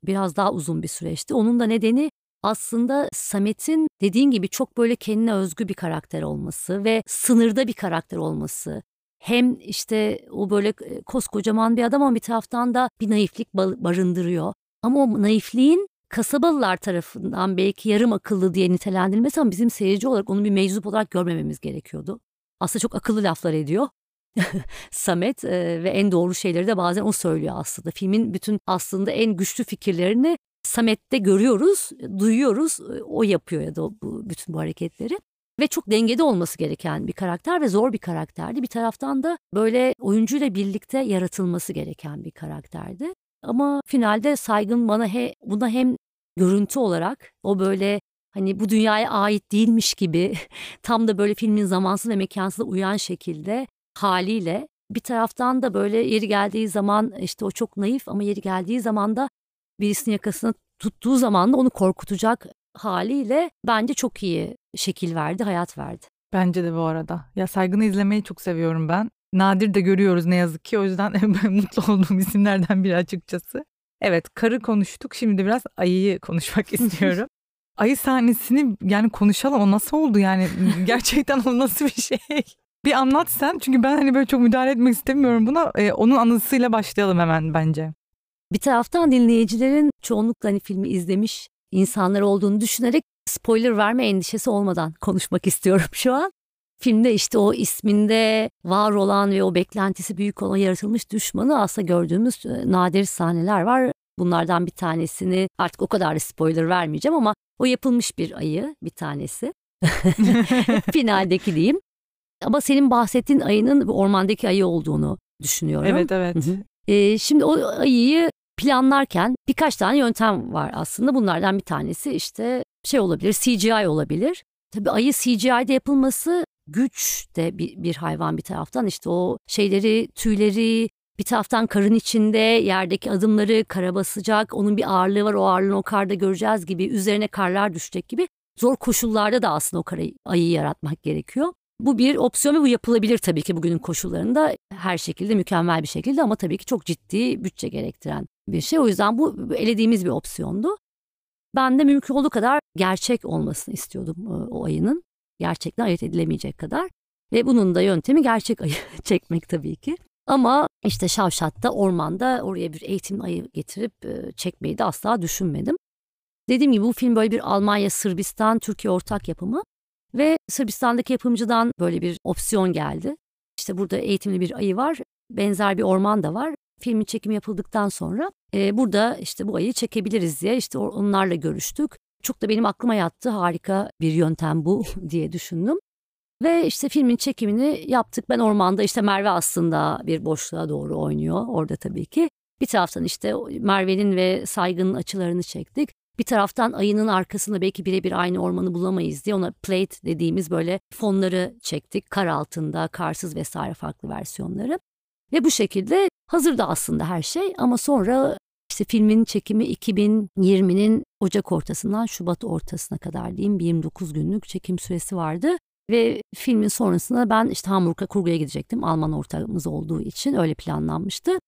Biraz daha uzun bir süreçti. Onun da nedeni aslında Samet'in dediğin gibi çok böyle kendine özgü bir karakter olması ve sınırda bir karakter olması. Hem işte o böyle koskocaman bir adam ama bir taraftan da bir naiflik barındırıyor. Ama o naifliğin kasabalılar tarafından belki yarım akıllı diye nitelendirilmesi ama bizim seyirci olarak onu bir meczup olarak görmememiz gerekiyordu. Aslında çok akıllı laflar ediyor. (laughs) Samet e, ve en doğru şeyleri de bazen o söylüyor aslında. Filmin bütün aslında en güçlü fikirlerini Samet'te görüyoruz, duyuyoruz. O yapıyor ya da bu, bütün bu hareketleri. Ve çok dengede olması gereken bir karakter ve zor bir karakterdi. Bir taraftan da böyle oyuncuyla birlikte yaratılması gereken bir karakterdi. Ama finalde saygın bana he, buna hem görüntü olarak o böyle hani bu dünyaya ait değilmiş gibi (laughs) tam da böyle filmin zamansız ve mekansız uyan şekilde haliyle bir taraftan da böyle yeri geldiği zaman işte o çok naif ama yeri geldiği zaman da birisinin yakasını tuttuğu zaman da onu korkutacak haliyle bence çok iyi şekil verdi, hayat verdi. Bence de bu arada. Ya Saygın'ı izlemeyi çok seviyorum ben. Nadir de görüyoruz ne yazık ki. O yüzden (laughs) mutlu olduğum isimlerden biri açıkçası. Evet karı konuştuk. Şimdi biraz ayıyı konuşmak (laughs) istiyorum. Ayı sahnesini yani konuşalım. O nasıl oldu yani? Gerçekten o nasıl bir şey? Bir anlat sen. Çünkü ben hani böyle çok müdahale etmek istemiyorum buna. Ee, onun anısıyla başlayalım hemen bence. Bir taraftan dinleyicilerin çoğunlukla hani filmi izlemiş insanlar olduğunu düşünerek spoiler verme endişesi olmadan konuşmak (laughs) istiyorum şu an. Filmde işte o isminde var olan ve o beklentisi büyük olan yaratılmış düşmanı aslında gördüğümüz e, nadir sahneler var. Bunlardan bir tanesini artık o kadar spoiler vermeyeceğim ama o yapılmış bir ayı bir tanesi. (laughs) (laughs) Finaldeki diyeyim. Ama senin bahsettiğin ayının ormandaki ayı olduğunu düşünüyorum. Evet evet. Ee, şimdi o ayıyı planlarken birkaç tane yöntem var aslında. Bunlardan bir tanesi işte şey olabilir, CGI olabilir. Tabii ayı CGI'de yapılması güç de bir, bir hayvan bir taraftan. işte o şeyleri, tüyleri, bir taraftan karın içinde yerdeki adımları kara basacak. Onun bir ağırlığı var. O ağırlığını o karda göreceğiz gibi. Üzerine karlar düşecek gibi. Zor koşullarda da aslında o karayı, ayıyı yaratmak gerekiyor. Bu bir opsiyon ve bu yapılabilir tabii ki bugünün koşullarında her şekilde mükemmel bir şekilde ama tabii ki çok ciddi bütçe gerektiren bir şey. O yüzden bu elediğimiz bir opsiyondu. Ben de mümkün olduğu kadar gerçek olmasını istiyordum e, o ayının. Gerçekten ayırt edilemeyecek kadar. Ve bunun da yöntemi gerçek ayı (laughs) çekmek tabii ki. Ama işte Şavşat'ta ormanda oraya bir eğitim ayı getirip e, çekmeyi de asla düşünmedim. Dediğim gibi bu film böyle bir Almanya, Sırbistan, Türkiye ortak yapımı ve Sırbistan'daki yapımcıdan böyle bir opsiyon geldi. İşte burada eğitimli bir ayı var, benzer bir orman da var. Filmin çekimi yapıldıktan sonra e, burada işte bu ayı çekebiliriz diye işte onlarla görüştük. Çok da benim aklıma yattı harika bir yöntem bu (laughs) diye düşündüm. Ve işte filmin çekimini yaptık. Ben ormanda işte Merve aslında bir boşluğa doğru oynuyor orada tabii ki. Bir taraftan işte Merve'nin ve Saygın'ın açılarını çektik. Bir taraftan ayının arkasında belki birebir aynı ormanı bulamayız diye ona plate dediğimiz böyle fonları çektik. Kar altında, karsız vesaire farklı versiyonları. Ve bu şekilde hazırdı aslında her şey ama sonra işte filmin çekimi 2020'nin Ocak ortasından Şubat ortasına kadar diyeyim 29 günlük çekim süresi vardı. Ve filmin sonrasında ben işte Hamburg'a kurguya gidecektim. Alman ortağımız olduğu için öyle planlanmıştı.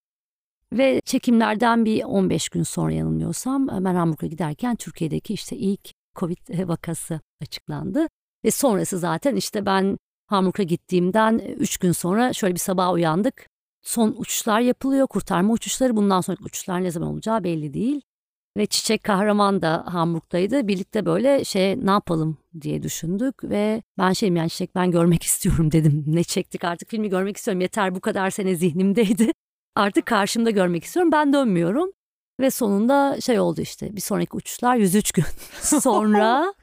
Ve çekimlerden bir 15 gün sonra yanılmıyorsam ben Hamburg'a giderken Türkiye'deki işte ilk Covid vakası açıklandı. Ve sonrası zaten işte ben Hamburg'a gittiğimden 3 gün sonra şöyle bir sabah uyandık. Son uçuşlar yapılıyor, kurtarma uçuşları. Bundan sonraki uçuşlar ne zaman olacağı belli değil. Ve Çiçek Kahraman da Hamburg'daydı. Birlikte böyle şey ne yapalım diye düşündük ve ben şeyim yani Çiçek ben görmek (laughs) istiyorum dedim. Ne çektik artık filmi görmek istiyorum yeter bu kadar sene zihnimdeydi. Artık karşımda görmek istiyorum ben dönmüyorum. Ve sonunda şey oldu işte bir sonraki uçuşlar 103 gün (laughs) sonra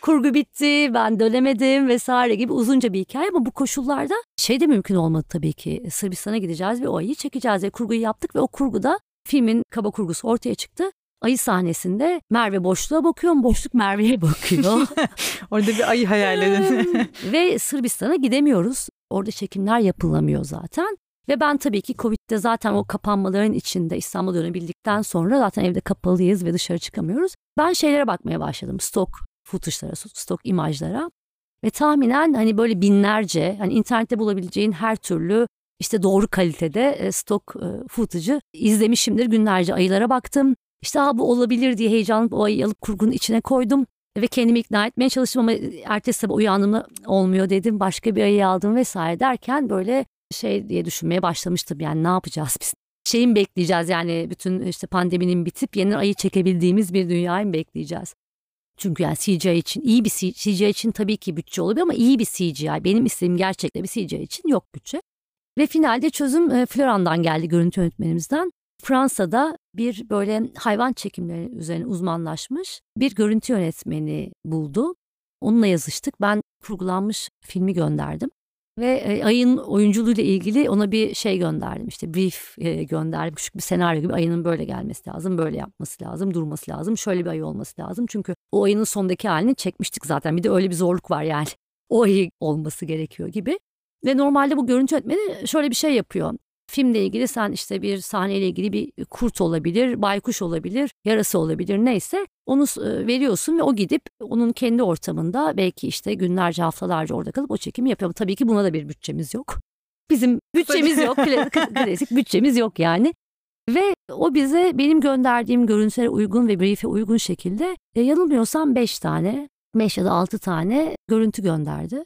kurgu bitti ben dönemedim vesaire gibi uzunca bir hikaye ama bu koşullarda şey de mümkün olmadı tabii ki. Sırbistan'a gideceğiz ve o ayı çekeceğiz ve kurguyu yaptık ve o kurguda filmin kaba kurgusu ortaya çıktı ayı sahnesinde Merve boşluğa bakıyor, boşluk Merve'ye bakıyor. (laughs) Orada bir ayı hayal edin. (laughs) Ve Sırbistan'a gidemiyoruz. Orada çekimler yapılamıyor zaten. Ve ben tabii ki Covid'de zaten o kapanmaların içinde İstanbul'a dönebildikten sonra zaten evde kapalıyız ve dışarı çıkamıyoruz. Ben şeylere bakmaya başladım. Stok footage'lara, stok imajlara. Ve tahminen hani böyle binlerce hani internette bulabileceğin her türlü işte doğru kalitede e, stok e, footage'ı izlemişimdir. Günlerce ayılara baktım. İşte bu olabilir diye heyecanlı o ayı alıp kurgunun içine koydum. Ve kendimi ikna etmeye çalıştım ama ertesi sabah uyandığımda olmuyor dedim. Başka bir ayı aldım vesaire derken böyle şey diye düşünmeye başlamıştım. Yani ne yapacağız biz? Şeyin bekleyeceğiz yani bütün işte pandeminin bitip yeni ayı çekebildiğimiz bir dünyayı mı bekleyeceğiz? Çünkü yani CGI için iyi bir CGI için tabii ki bütçe olabilir ama iyi bir CGI. Benim istediğim gerçekte bir CGI için yok bütçe. Ve finalde çözüm e, Floran'dan geldi görüntü yönetmenimizden. Fransa'da bir böyle hayvan çekimleri üzerine uzmanlaşmış bir görüntü yönetmeni buldu. Onunla yazıştık. Ben kurgulanmış filmi gönderdim. Ve e, ayın oyunculuğuyla ilgili ona bir şey gönderdim. İşte brief e, gönderdim. Küçük bir senaryo gibi ayının böyle gelmesi lazım, böyle yapması lazım, durması lazım. Şöyle bir ayı olması lazım. Çünkü o ayının sondaki halini çekmiştik zaten. Bir de öyle bir zorluk var yani. (laughs) O ayı olması gerekiyor gibi. Ve normalde bu görüntü yönetmeni şöyle bir şey yapıyor. Filmle ilgili sen işte bir sahneyle ilgili bir kurt olabilir, baykuş olabilir, yarası olabilir neyse onu veriyorsun ve o gidip onun kendi ortamında belki işte günlerce haftalarca orada kalıp o çekimi yapıyor. Tabii ki buna da bir bütçemiz yok. (laughs) Bizim bütçemiz yok. (laughs) Klasik bütçemiz yok yani. Ve o bize benim gönderdiğim görüntülere uygun ve brief'e uygun şekilde e, yanılmıyorsam 5 tane, 5 ya da 6 tane görüntü gönderdi.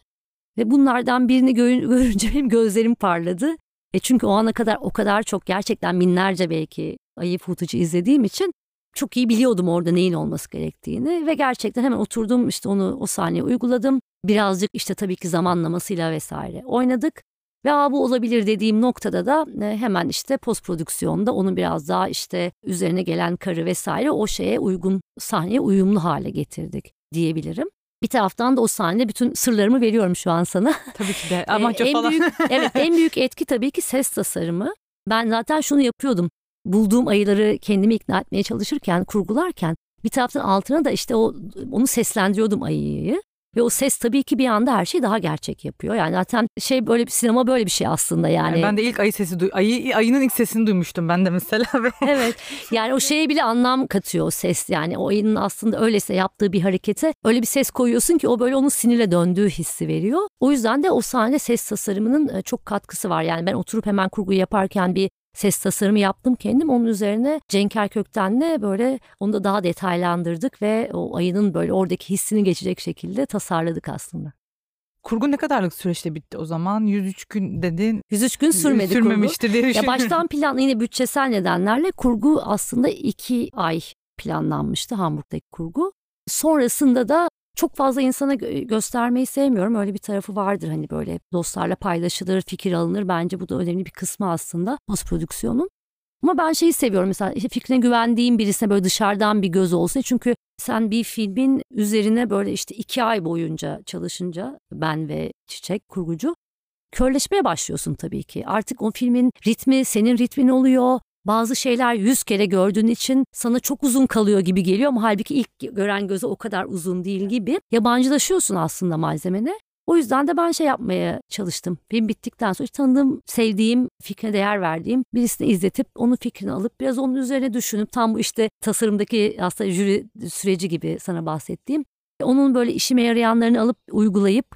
Ve bunlardan birini (laughs) görünce benim gözlerim parladı. E çünkü o ana kadar o kadar çok gerçekten binlerce belki ayı footage'ı izlediğim için çok iyi biliyordum orada neyin olması gerektiğini ve gerçekten hemen oturdum işte onu o sahneyi uyguladım. Birazcık işte tabii ki zamanlamasıyla vesaire oynadık. Ve bu olabilir dediğim noktada da e, hemen işte post prodüksiyonda onu biraz daha işte üzerine gelen karı vesaire o şeye uygun sahneye uyumlu hale getirdik diyebilirim. Bir taraftan da o sahnede bütün sırlarımı veriyorum şu an sana. Tabii ki de (laughs) amaçça ee, falan. Büyük, evet en (laughs) büyük etki tabii ki ses tasarımı. Ben zaten şunu yapıyordum. Bulduğum ayıları kendimi ikna etmeye çalışırken, kurgularken bir taraftan altına da işte o onu seslendiriyordum ayıyı. Ve o ses tabii ki bir anda her şeyi daha gerçek yapıyor. Yani zaten şey böyle bir sinema böyle bir şey aslında yani. yani ben de ilk ayı sesi duy ayı ayının ilk sesini duymuştum ben de mesela. (laughs) evet. Yani o şeye bile anlam katıyor o ses. Yani o ayının aslında öylese yaptığı bir harekete öyle bir ses koyuyorsun ki o böyle onun sinirle döndüğü hissi veriyor. O yüzden de o sahne ses tasarımının e, çok katkısı var. Yani ben oturup hemen kurguyu yaparken bir ses tasarımı yaptım kendim. Onun üzerine Cenker Kökten'le böyle onu da daha detaylandırdık ve o ayının böyle oradaki hissini geçecek şekilde tasarladık aslında. Kurgu ne kadarlık süreçte bitti o zaman? 103 gün dedin. 103 gün sürmedi Sürmemiştir kurgu. diye Ya baştan plan yine bütçesel nedenlerle kurgu aslında 2 ay planlanmıştı Hamburg'daki kurgu. Sonrasında da çok fazla insana gö- göstermeyi sevmiyorum. Öyle bir tarafı vardır hani böyle dostlarla paylaşılır, fikir alınır. Bence bu da önemli bir kısmı aslında post prodüksiyonun. Ama ben şeyi seviyorum mesela işte fikrine güvendiğim birisine böyle dışarıdan bir göz olsa. Çünkü sen bir filmin üzerine böyle işte iki ay boyunca çalışınca ben ve Çiçek kurgucu körleşmeye başlıyorsun tabii ki. Artık o filmin ritmi senin ritmin oluyor. Bazı şeyler yüz kere gördüğün için sana çok uzun kalıyor gibi geliyor ama halbuki ilk gören göze o kadar uzun değil gibi. Yabancılaşıyorsun aslında malzemene. O yüzden de ben şey yapmaya çalıştım. Film bittikten sonra tanıdığım, sevdiğim, fikrine değer verdiğim birisini izletip onun fikrini alıp biraz onun üzerine düşünüp tam bu işte tasarımdaki aslında jüri süreci gibi sana bahsettiğim onun böyle işime yarayanlarını alıp uygulayıp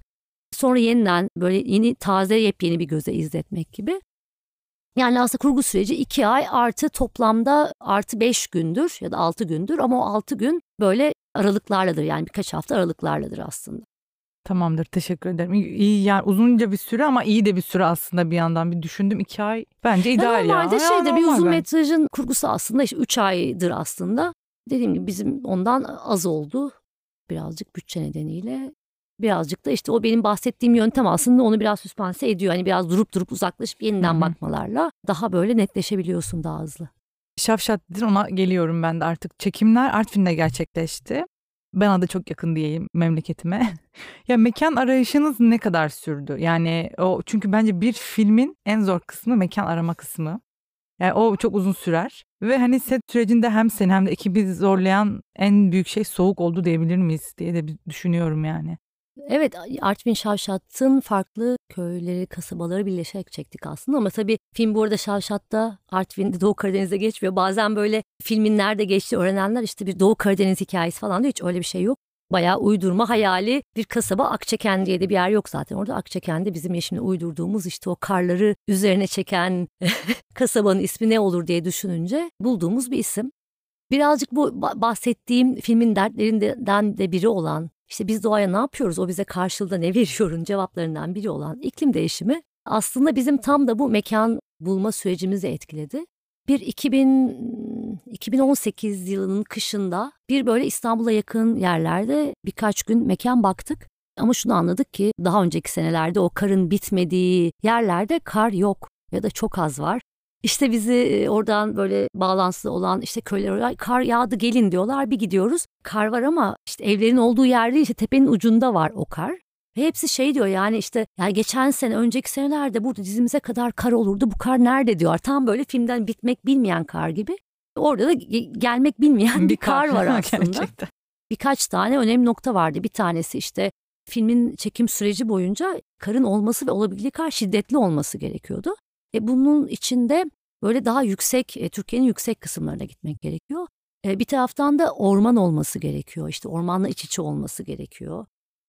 sonra yeniden böyle yeni taze yepyeni bir göze izletmek gibi. Yani aslında kurgu süreci iki ay artı toplamda artı beş gündür ya da altı gündür ama o altı gün böyle aralıklarladır yani birkaç hafta aralıklarladır aslında. Tamamdır teşekkür ederim. İyi, yani uzunca bir süre ama iyi de bir süre aslında bir yandan bir düşündüm iki ay bence ideal ya. normalde Ya şeydir bir normal uzun bence. metrajın kurgusu aslında işte 3 aydır aslında. Dediğim gibi bizim ondan az oldu birazcık bütçe nedeniyle. Birazcık da işte o benim bahsettiğim yöntem aslında onu biraz süspanse ediyor. Hani biraz durup durup uzaklaşıp yeniden Hı hı. bakmalarla daha böyle netleşebiliyorsun daha hızlı. Şafşat'dır ona geliyorum ben de artık. Çekimler Artvin'de gerçekleşti. Ben da çok yakın diyeyim memleketime. (laughs) ya mekan arayışınız ne kadar sürdü? Yani o çünkü bence bir filmin en zor kısmı mekan arama kısmı. Yani o çok uzun sürer. Ve hani set sürecinde hem seni hem de ekibi zorlayan en büyük şey soğuk oldu diyebilir miyiz diye de düşünüyorum yani. Evet Artvin Şavşat'ın farklı köyleri, kasabaları birleşerek çektik aslında ama tabii film bu arada Şavşat'ta Artvin'de Doğu Karadeniz'de geçmiyor. Bazen böyle filmin nerede geçtiği öğrenenler işte bir Doğu Karadeniz hikayesi falan diyor. Hiç öyle bir şey yok. Bayağı uydurma hayali bir kasaba Akçeken diye de bir yer yok zaten. Orada Akçeken'de bizim şimdi uydurduğumuz işte o karları üzerine çeken (laughs) kasabanın ismi ne olur diye düşününce bulduğumuz bir isim. Birazcık bu ba- bahsettiğim filmin dertlerinden de biri olan işte biz doğaya ne yapıyoruz o bize karşılığında ne veriyorun cevaplarından biri olan iklim değişimi aslında bizim tam da bu mekan bulma sürecimizi etkiledi. Bir 2000, 2018 yılının kışında bir böyle İstanbul'a yakın yerlerde birkaç gün mekan baktık. Ama şunu anladık ki daha önceki senelerde o karın bitmediği yerlerde kar yok ya da çok az var. İşte bizi e, oradan böyle bağlantılı olan işte köyler oraya kar yağdı gelin diyorlar bir gidiyoruz. Kar var ama işte evlerin olduğu yerde işte tepenin ucunda var o kar. Ve hepsi şey diyor yani işte yani geçen sene önceki senelerde burada dizimize kadar kar olurdu bu kar nerede diyor. Tam böyle filmden bitmek bilmeyen kar gibi. Orada da ge- gelmek bilmeyen bir, kar var (laughs) aslında. Gerçekten. Birkaç tane önemli nokta vardı. Bir tanesi işte filmin çekim süreci boyunca karın olması ve olabildiği kadar şiddetli olması gerekiyordu. E bunun içinde böyle daha yüksek, e, Türkiye'nin yüksek kısımlarına gitmek gerekiyor. E, bir taraftan da orman olması gerekiyor. İşte ormanla iç içe olması gerekiyor.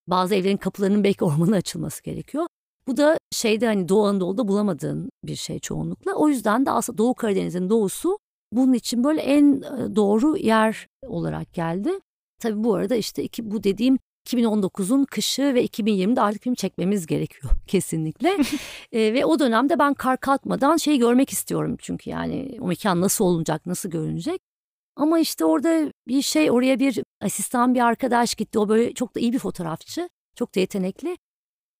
Bazı evlerin kapılarının belki ormana açılması gerekiyor. Bu da şeyde hani Doğu Anadolu'da bulamadığın bir şey çoğunlukla. O yüzden de aslında Doğu Karadeniz'in doğusu bunun için böyle en e, doğru yer olarak geldi. Tabii bu arada işte iki, bu dediğim 2019'un kışı ve 2020'de artık film çekmemiz gerekiyor (laughs) kesinlikle. (laughs) e, ve o dönemde ben kar kalkmadan şeyi görmek istiyorum çünkü yani o mekan nasıl olacak, nasıl görünecek. Ama işte orada bir şey oraya bir asistan bir arkadaş gitti. O böyle çok da iyi bir fotoğrafçı. Çok da yetenekli.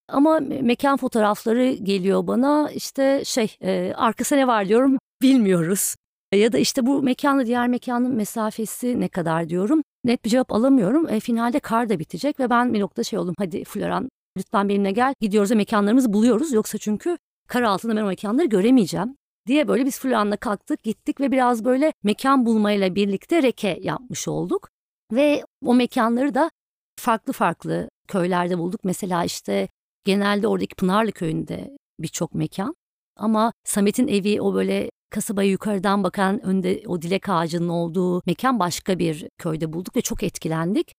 Ama me- mekan fotoğrafları geliyor bana işte şey e, arkasına ne var diyorum (laughs) bilmiyoruz. Ya da işte bu mekanla diğer mekanın mesafesi ne kadar diyorum. Net bir cevap alamıyorum. E, finalde kar da bitecek ve ben bir nokta şey oldum. Hadi Floran lütfen benimle gel. Gidiyoruz ve mekanlarımızı buluyoruz. Yoksa çünkü kar altında ben o mekanları göremeyeceğim diye böyle biz Floran'la kalktık gittik ve biraz böyle mekan bulmayla birlikte reke yapmış olduk. Ve o mekanları da farklı farklı köylerde bulduk. Mesela işte genelde oradaki Pınarlı köyünde birçok mekan. Ama Samet'in evi o böyle kasabaya yukarıdan bakan önde o dilek ağacının olduğu mekan başka bir köyde bulduk ve çok etkilendik.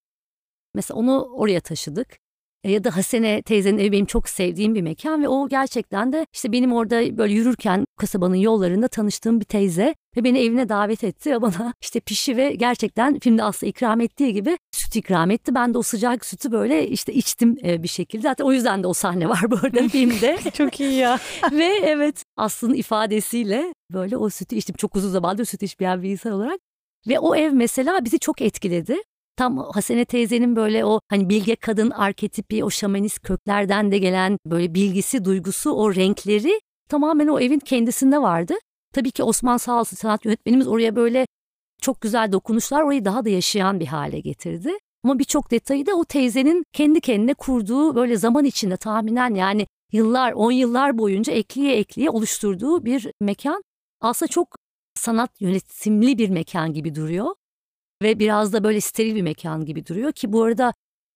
Mesela onu oraya taşıdık. E, ya da Hasene teyzenin evi benim çok sevdiğim bir mekan ve o gerçekten de işte benim orada böyle yürürken kasabanın yollarında tanıştığım bir teyze ve beni evine davet etti ve bana (laughs) işte pişi ve gerçekten filmde aslında ikram ettiği gibi süt ikram etti. Ben de o sıcak sütü böyle işte içtim e, bir şekilde. Zaten o yüzden de o sahne var bu arada (laughs) filmde. çok iyi ya. (laughs) ve evet Aslı'nın ifadesiyle böyle o sütü içtim. Çok uzun zamandır süt içmeyen bir insan olarak. Ve o ev mesela bizi çok etkiledi tam Hasene teyzenin böyle o hani bilge kadın arketipi, o şamanist köklerden de gelen böyle bilgisi, duygusu, o renkleri tamamen o evin kendisinde vardı. Tabii ki Osman sağ olsun sanat yönetmenimiz oraya böyle çok güzel dokunuşlar orayı daha da yaşayan bir hale getirdi. Ama birçok detayı da o teyzenin kendi kendine kurduğu böyle zaman içinde tahminen yani yıllar, on yıllar boyunca ekliye ekliye oluşturduğu bir mekan. Aslında çok sanat yönetimli bir mekan gibi duruyor ve biraz da böyle steril bir mekan gibi duruyor ki bu arada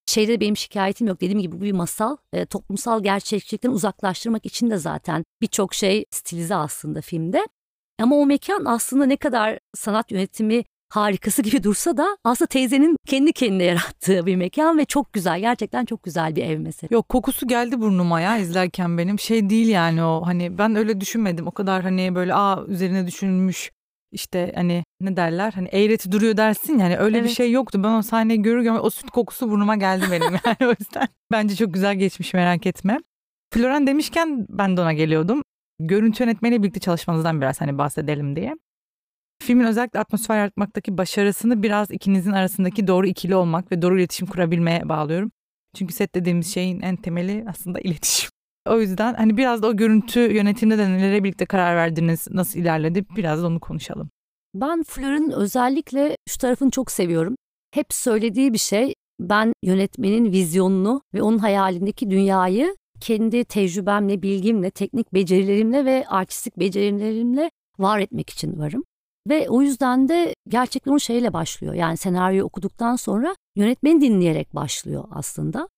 şeyde benim şikayetim yok. Dediğim gibi bu bir masal. E, toplumsal gerçeklikten uzaklaştırmak için de zaten birçok şey stilize aslında filmde. Ama o mekan aslında ne kadar sanat yönetimi harikası (laughs) gibi dursa da aslında teyzenin kendi kendine yarattığı bir mekan ve çok güzel gerçekten çok güzel bir ev mesela. Yok kokusu geldi burnuma ya izlerken benim şey değil yani o hani ben öyle düşünmedim o kadar hani böyle aa üzerine düşünülmüş işte hani ne derler hani eğreti duruyor dersin yani öyle evet. bir şey yoktu. Ben o sahneyi görürken o süt kokusu burnuma geldi benim (laughs) yani o yüzden. Bence çok güzel geçmiş merak etme. Floren demişken ben de ona geliyordum. Görüntü yönetmeniyle birlikte çalışmanızdan biraz hani bahsedelim diye. Filmin özellikle atmosfer yaratmaktaki başarısını biraz ikinizin arasındaki doğru ikili olmak ve doğru iletişim kurabilmeye bağlıyorum. Çünkü set dediğimiz şeyin en temeli aslında iletişim. O yüzden hani biraz da o görüntü yönetiminde de nelere birlikte karar verdiniz, nasıl ilerledi biraz da onu konuşalım. Ben Fleur'ün özellikle şu tarafını çok seviyorum. Hep söylediği bir şey ben yönetmenin vizyonunu ve onun hayalindeki dünyayı kendi tecrübemle, bilgimle, teknik becerilerimle ve artistik becerilerimle var etmek için varım. Ve o yüzden de gerçekten o şeyle başlıyor. Yani senaryoyu okuduktan sonra yönetmeni dinleyerek başlıyor aslında.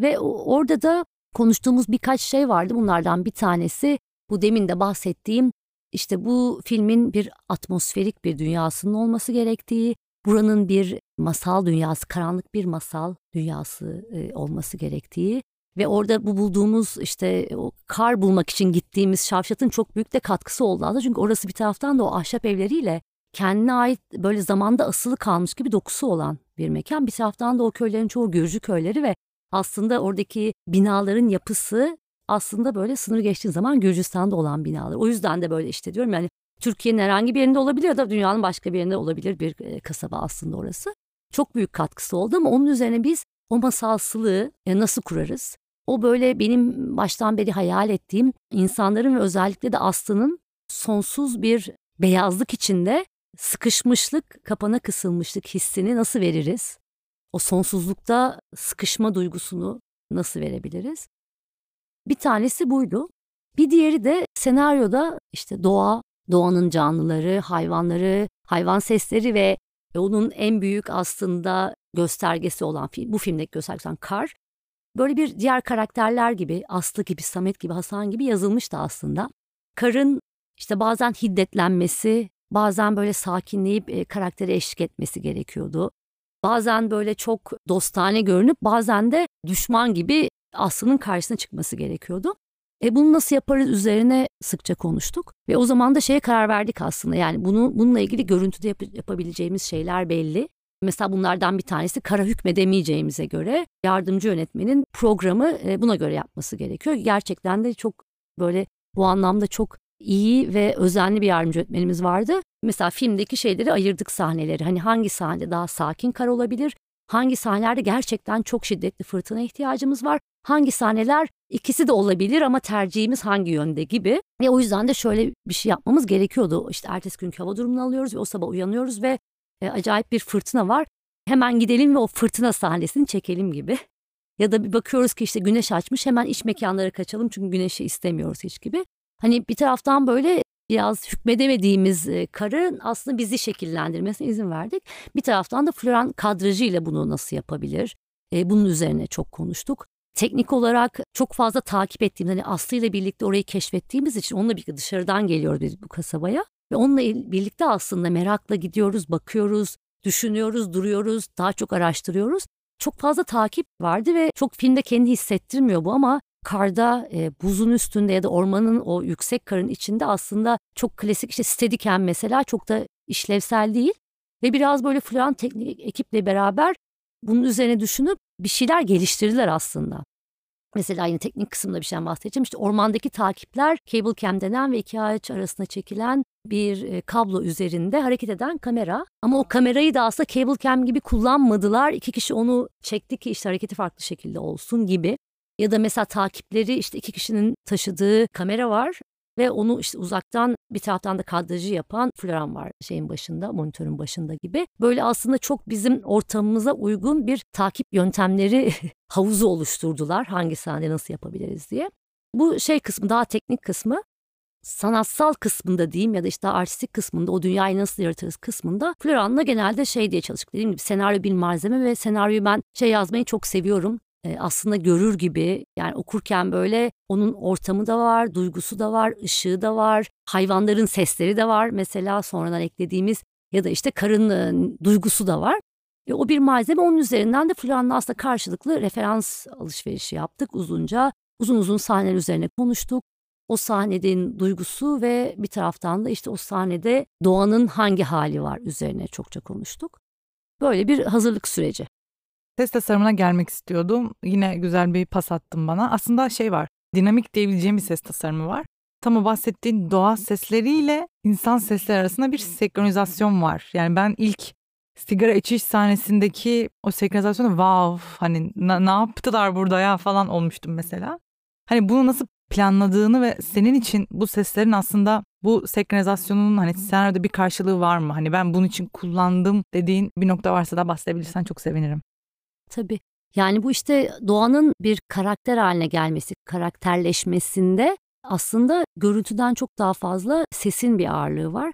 Ve orada da konuştuğumuz birkaç şey vardı. Bunlardan bir tanesi bu demin de bahsettiğim işte bu filmin bir atmosferik bir dünyasının olması gerektiği, buranın bir masal dünyası, karanlık bir masal dünyası e, olması gerektiği ve orada bu bulduğumuz işte o kar bulmak için gittiğimiz Şavşat'ın çok büyük de katkısı oldu aslında. Çünkü orası bir taraftan da o ahşap evleriyle kendine ait böyle zamanda asılı kalmış gibi dokusu olan bir mekan. Bir taraftan da o köylerin çoğu Gürcü köyleri ve aslında oradaki binaların yapısı aslında böyle sınır geçtiğin zaman Gürcistan'da olan binalar. O yüzden de böyle işte diyorum yani Türkiye'nin herhangi bir yerinde olabilir ya da dünyanın başka bir yerinde olabilir bir kasaba aslında orası. Çok büyük katkısı oldu ama onun üzerine biz o masalsılığı nasıl kurarız? O böyle benim baştan beri hayal ettiğim insanların ve özellikle de Aslı'nın sonsuz bir beyazlık içinde sıkışmışlık, kapana kısılmışlık hissini nasıl veririz? O sonsuzlukta sıkışma duygusunu nasıl verebiliriz? Bir tanesi buydu. Bir diğeri de senaryoda işte doğa, doğanın canlıları, hayvanları, hayvan sesleri ve onun en büyük aslında göstergesi olan bu filmdeki göstergesi olan kar. Böyle bir diğer karakterler gibi, Aslı gibi, Samet gibi, Hasan gibi yazılmıştı aslında. Karın işte bazen hiddetlenmesi, bazen böyle sakinleyip e, karaktere eşlik etmesi gerekiyordu. Bazen böyle çok dostane görünüp bazen de düşman gibi Aslı'nın karşısına çıkması gerekiyordu. E bunu nasıl yaparız üzerine sıkça konuştuk ve o zaman da şeye karar verdik aslında yani bunu bununla ilgili görüntüde yap- yapabileceğimiz şeyler belli. Mesela bunlardan bir tanesi kara hükmedemeyeceğimize göre yardımcı yönetmenin programı e, buna göre yapması gerekiyor. Gerçekten de çok böyle bu anlamda çok iyi ve özenli bir yardımcı öğretmenimiz vardı. Mesela filmdeki şeyleri ayırdık sahneleri. Hani hangi sahnede daha sakin kar olabilir? Hangi sahnelerde gerçekten çok şiddetli fırtına ihtiyacımız var? Hangi sahneler ikisi de olabilir ama tercihimiz hangi yönde gibi. Ve o yüzden de şöyle bir şey yapmamız gerekiyordu. İşte ertesi günkü hava durumunu alıyoruz ve o sabah uyanıyoruz ve e, acayip bir fırtına var. Hemen gidelim ve o fırtına sahnesini çekelim gibi. Ya da bir bakıyoruz ki işte güneş açmış hemen iç mekanlara kaçalım çünkü güneşi istemiyoruz hiç gibi. Hani bir taraftan böyle biraz hükmedemediğimiz karın aslında bizi şekillendirmesine izin verdik. Bir taraftan da Floran kadrajıyla bunu nasıl yapabilir? Bunun üzerine çok konuştuk. Teknik olarak çok fazla takip ettiğimiz, hani Aslı ile birlikte orayı keşfettiğimiz için onunla birlikte dışarıdan geliyoruz biz bu kasabaya. Ve onunla birlikte aslında merakla gidiyoruz, bakıyoruz, düşünüyoruz, duruyoruz, daha çok araştırıyoruz. çok fazla takip vardı ve çok filmde kendi hissettirmiyor bu ama karda, e, buzun üstünde ya da ormanın o yüksek karın içinde aslında çok klasik işte Steadicam mesela çok da işlevsel değil. Ve biraz böyle Florian teknik ekiple beraber bunun üzerine düşünüp bir şeyler geliştirdiler aslında. Mesela yine teknik kısımda bir şeyden bahsedeceğim. İşte ormandaki takipler cable cam denen ve iki ağaç arasında çekilen bir e, kablo üzerinde hareket eden kamera. Ama o kamerayı da aslında cable cam gibi kullanmadılar. İki kişi onu çekti ki işte hareketi farklı şekilde olsun gibi. Ya da mesela takipleri işte iki kişinin taşıdığı kamera var ve onu işte uzaktan bir taraftan da kadrajı yapan Florian var şeyin başında, monitörün başında gibi. Böyle aslında çok bizim ortamımıza uygun bir takip yöntemleri (laughs) havuzu oluşturdular. Hangi sahnede nasıl yapabiliriz diye. Bu şey kısmı daha teknik kısmı sanatsal kısmında diyeyim ya da işte artistik kısmında o dünyayı nasıl yaratırız kısmında Florian'la genelde şey diye çalıştık. Dediğim gibi senaryo bir malzeme ve senaryoyu ben şey yazmayı çok seviyorum aslında görür gibi yani okurken böyle onun ortamı da var, duygusu da var, ışığı da var, hayvanların sesleri de var mesela sonradan eklediğimiz ya da işte karın duygusu da var. E, o bir malzeme onun üzerinden de Florian'la aslında karşılıklı referans alışverişi yaptık uzunca. Uzun uzun sahneler üzerine konuştuk. O sahneden duygusu ve bir taraftan da işte o sahnede doğanın hangi hali var üzerine çokça konuştuk. Böyle bir hazırlık süreci. Ses tasarımına gelmek istiyordum. Yine güzel bir pas attın bana. Aslında şey var. Dinamik diyebileceğim bir ses tasarımı var. Tam o bahsettiğin doğa sesleriyle insan sesleri arasında bir senkronizasyon var. Yani ben ilk sigara içiş sahnesindeki o senkronizasyonu wow hani ne yaptılar burada ya falan olmuştum mesela. Hani bunu nasıl planladığını ve senin için bu seslerin aslında bu senkronizasyonun hani senaryoda bir karşılığı var mı? Hani ben bunun için kullandım dediğin bir nokta varsa da bahsedebilirsen çok sevinirim. Tabii. Yani bu işte doğanın bir karakter haline gelmesi, karakterleşmesinde aslında görüntüden çok daha fazla sesin bir ağırlığı var.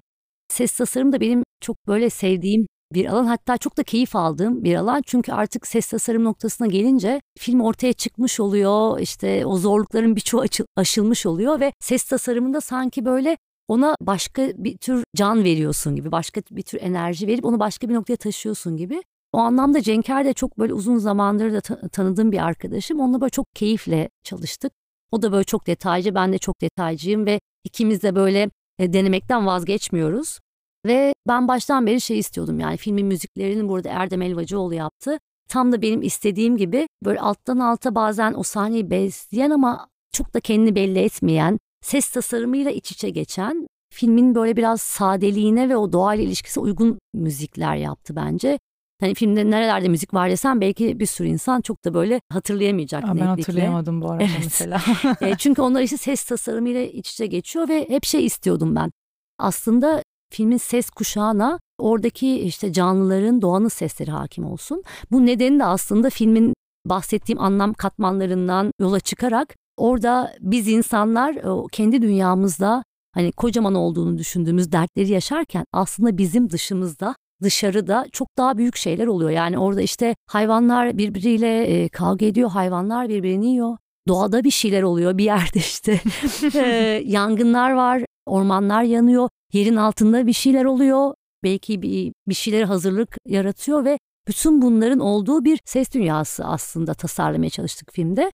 Ses tasarım da benim çok böyle sevdiğim bir alan hatta çok da keyif aldığım bir alan. Çünkü artık ses tasarım noktasına gelince film ortaya çıkmış oluyor. İşte o zorlukların birçoğu aşılmış oluyor ve ses tasarımında sanki böyle ona başka bir tür can veriyorsun gibi, başka bir tür enerji verip onu başka bir noktaya taşıyorsun gibi. O anlamda Cenker de çok böyle uzun zamandır da tanıdığım bir arkadaşım. Onunla böyle çok keyifle çalıştık. O da böyle çok detaycı, ben de çok detaycıyım ve ikimiz de böyle e, denemekten vazgeçmiyoruz. Ve ben baştan beri şey istiyordum yani filmin müziklerini burada Erdem Elvacıoğlu yaptı. Tam da benim istediğim gibi böyle alttan alta bazen o sahneyi besleyen ama çok da kendini belli etmeyen, ses tasarımıyla iç içe geçen, filmin böyle biraz sadeliğine ve o doğal ilişkisi uygun müzikler yaptı bence. Hani filmde nerelerde müzik var desem belki bir sürü insan çok da böyle hatırlayamayacak Aa, Ben netlikle. hatırlayamadım bu arada evet. mesela. (laughs) e, çünkü onlar işte ses tasarımıyla iç içe geçiyor ve hep şey istiyordum ben. Aslında filmin ses kuşağına oradaki işte canlıların doğanın sesleri hakim olsun. Bu nedeni de aslında filmin bahsettiğim anlam katmanlarından yola çıkarak orada biz insanlar kendi dünyamızda hani kocaman olduğunu düşündüğümüz dertleri yaşarken aslında bizim dışımızda dışarıda çok daha büyük şeyler oluyor. Yani orada işte hayvanlar birbiriyle e, kavga ediyor, hayvanlar birbirini yiyor. Doğada bir şeyler oluyor bir yerde işte. (laughs) e, yangınlar var, ormanlar yanıyor, yerin altında bir şeyler oluyor. Belki bir, bir şeyler hazırlık yaratıyor ve bütün bunların olduğu bir ses dünyası aslında tasarlamaya çalıştık filmde.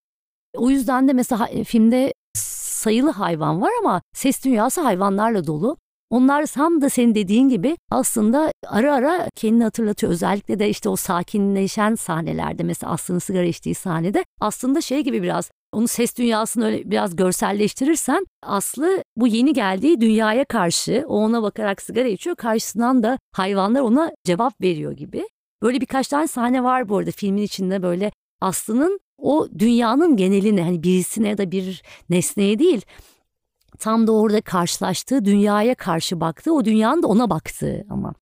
O yüzden de mesela e, filmde sayılı hayvan var ama ses dünyası hayvanlarla dolu. Onlar tam da senin dediğin gibi aslında ara ara kendini hatırlatıyor. Özellikle de işte o sakinleşen sahnelerde mesela Aslı'nın sigara içtiği sahnede aslında şey gibi biraz onu ses dünyasını öyle biraz görselleştirirsen Aslı bu yeni geldiği dünyaya karşı o ona bakarak sigara içiyor. Karşısından da hayvanlar ona cevap veriyor gibi. Böyle birkaç tane sahne var bu arada filmin içinde böyle Aslı'nın o dünyanın geneline hani birisine ya da bir nesneye değil tam da orada karşılaştığı dünyaya karşı baktığı, o dünyanın da ona baktığı ama.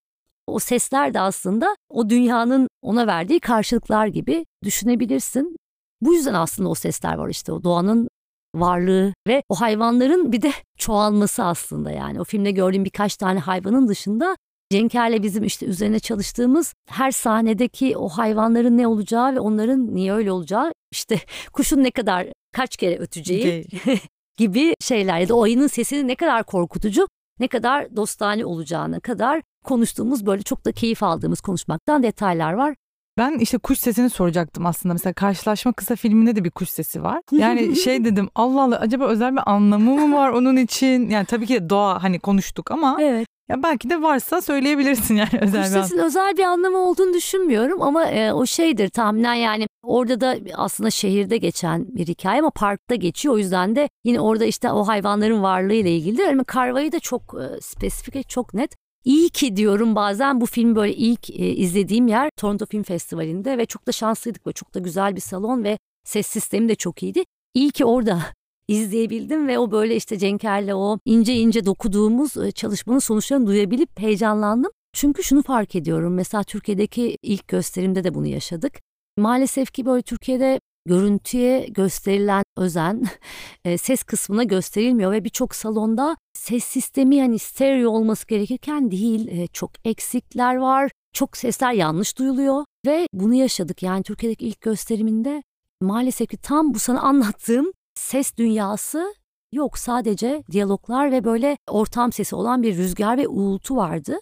O sesler de aslında o dünyanın ona verdiği karşılıklar gibi düşünebilirsin. Bu yüzden aslında o sesler var işte o doğanın varlığı ve o hayvanların bir de (laughs) çoğalması aslında yani. O filmde gördüğüm birkaç tane hayvanın dışında Cenker'le bizim işte üzerine çalıştığımız her sahnedeki o hayvanların ne olacağı ve onların niye öyle olacağı işte (laughs) kuşun ne kadar kaç kere öteceği (laughs) gibi şeyler ya da o ayının sesini ne kadar korkutucu ne kadar dostane olacağına kadar konuştuğumuz böyle çok da keyif aldığımız konuşmaktan detaylar var. Ben işte kuş sesini soracaktım aslında. Mesela Karşılaşma kısa filminde de bir kuş sesi var. Yani şey (laughs) dedim Allah Allah acaba özel bir anlamı mı var onun için? Yani tabii ki doğa hani konuştuk ama Evet. ya belki de varsa söyleyebilirsin yani özel Kuş bir an- sesinin özel bir anlamı olduğunu düşünmüyorum ama e, o şeydir tahminen yani orada da aslında şehirde geçen bir hikaye ama parkta geçiyor. O yüzden de yine orada işte o hayvanların varlığıyla ilgilidir. Ama Karva'yı da çok e, spesifik ve çok net. İyi ki diyorum bazen bu film böyle ilk e, izlediğim yer Toronto Film Festivali'nde ve çok da şanslıydık ve çok da güzel bir salon ve ses sistemi de çok iyiydi. İyi ki orada (laughs) izleyebildim ve o böyle işte Cenker'le o ince ince dokuduğumuz e, çalışmanın sonuçlarını duyabilip heyecanlandım. Çünkü şunu fark ediyorum. Mesela Türkiye'deki ilk gösterimde de bunu yaşadık. Maalesef ki böyle Türkiye'de görüntüye gösterilen özen (laughs) e, ses kısmına gösterilmiyor ve birçok salonda ses sistemi yani stereo olması gerekirken değil e, çok eksikler var. Çok sesler yanlış duyuluyor ve bunu yaşadık. Yani Türkiye'deki ilk gösteriminde maalesef ki tam bu sana (laughs) anlattığım ses dünyası yok. Sadece diyaloglar ve böyle ortam sesi olan bir rüzgar ve uğultu vardı.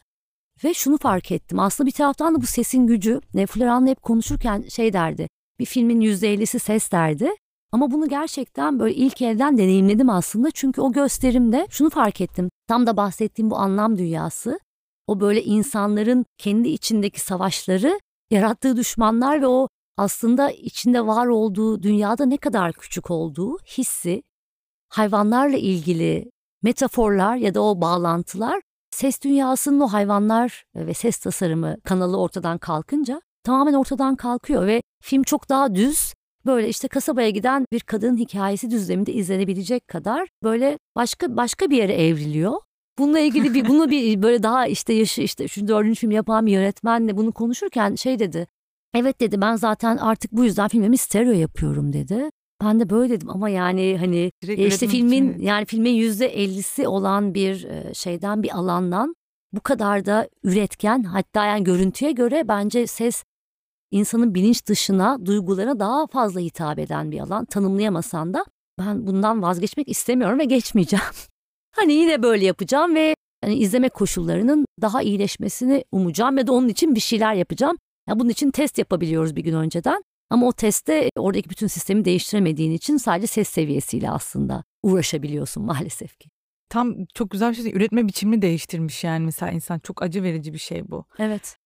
Ve şunu fark ettim. Aslında bir taraftan da bu sesin gücü. Floran'la hep konuşurken şey derdi. Bir filmin %50'si ses derdi. Ama bunu gerçekten böyle ilk elden deneyimledim aslında. Çünkü o gösterimde şunu fark ettim. Tam da bahsettiğim bu anlam dünyası. O böyle insanların kendi içindeki savaşları, yarattığı düşmanlar ve o aslında içinde var olduğu dünyada ne kadar küçük olduğu hissi, hayvanlarla ilgili metaforlar ya da o bağlantılar ses dünyasının o hayvanlar ve ses tasarımı kanalı ortadan kalkınca tamamen ortadan kalkıyor ve film çok daha düz böyle işte kasabaya giden bir kadının hikayesi düzleminde izlenebilecek kadar böyle başka başka bir yere evriliyor. Bununla ilgili bir bunu bir (laughs) böyle daha işte yaşı işte şu dördüncü film yapan bir yönetmenle bunu konuşurken şey dedi. Evet dedi ben zaten artık bu yüzden filmimi stereo yapıyorum dedi. Ben de böyle dedim ama yani hani Direkt e işte filmin için- yani filmin yüzde ellisi olan bir e, şeyden bir alandan bu kadar da üretken hatta yani görüntüye göre bence ses insanın bilinç dışına duygulara daha fazla hitap eden bir alan tanımlayamasan da ben bundan vazgeçmek istemiyorum ve geçmeyeceğim. (laughs) hani yine böyle yapacağım ve hani izleme koşullarının daha iyileşmesini umacağım ve de onun için bir şeyler yapacağım. Ya bunun için test yapabiliyoruz bir gün önceden. Ama o testte oradaki bütün sistemi değiştiremediğin için sadece ses seviyesiyle aslında uğraşabiliyorsun maalesef ki. Tam çok güzel bir şey. Üretme biçimini değiştirmiş yani mesela insan. Çok acı verici bir şey bu. Evet.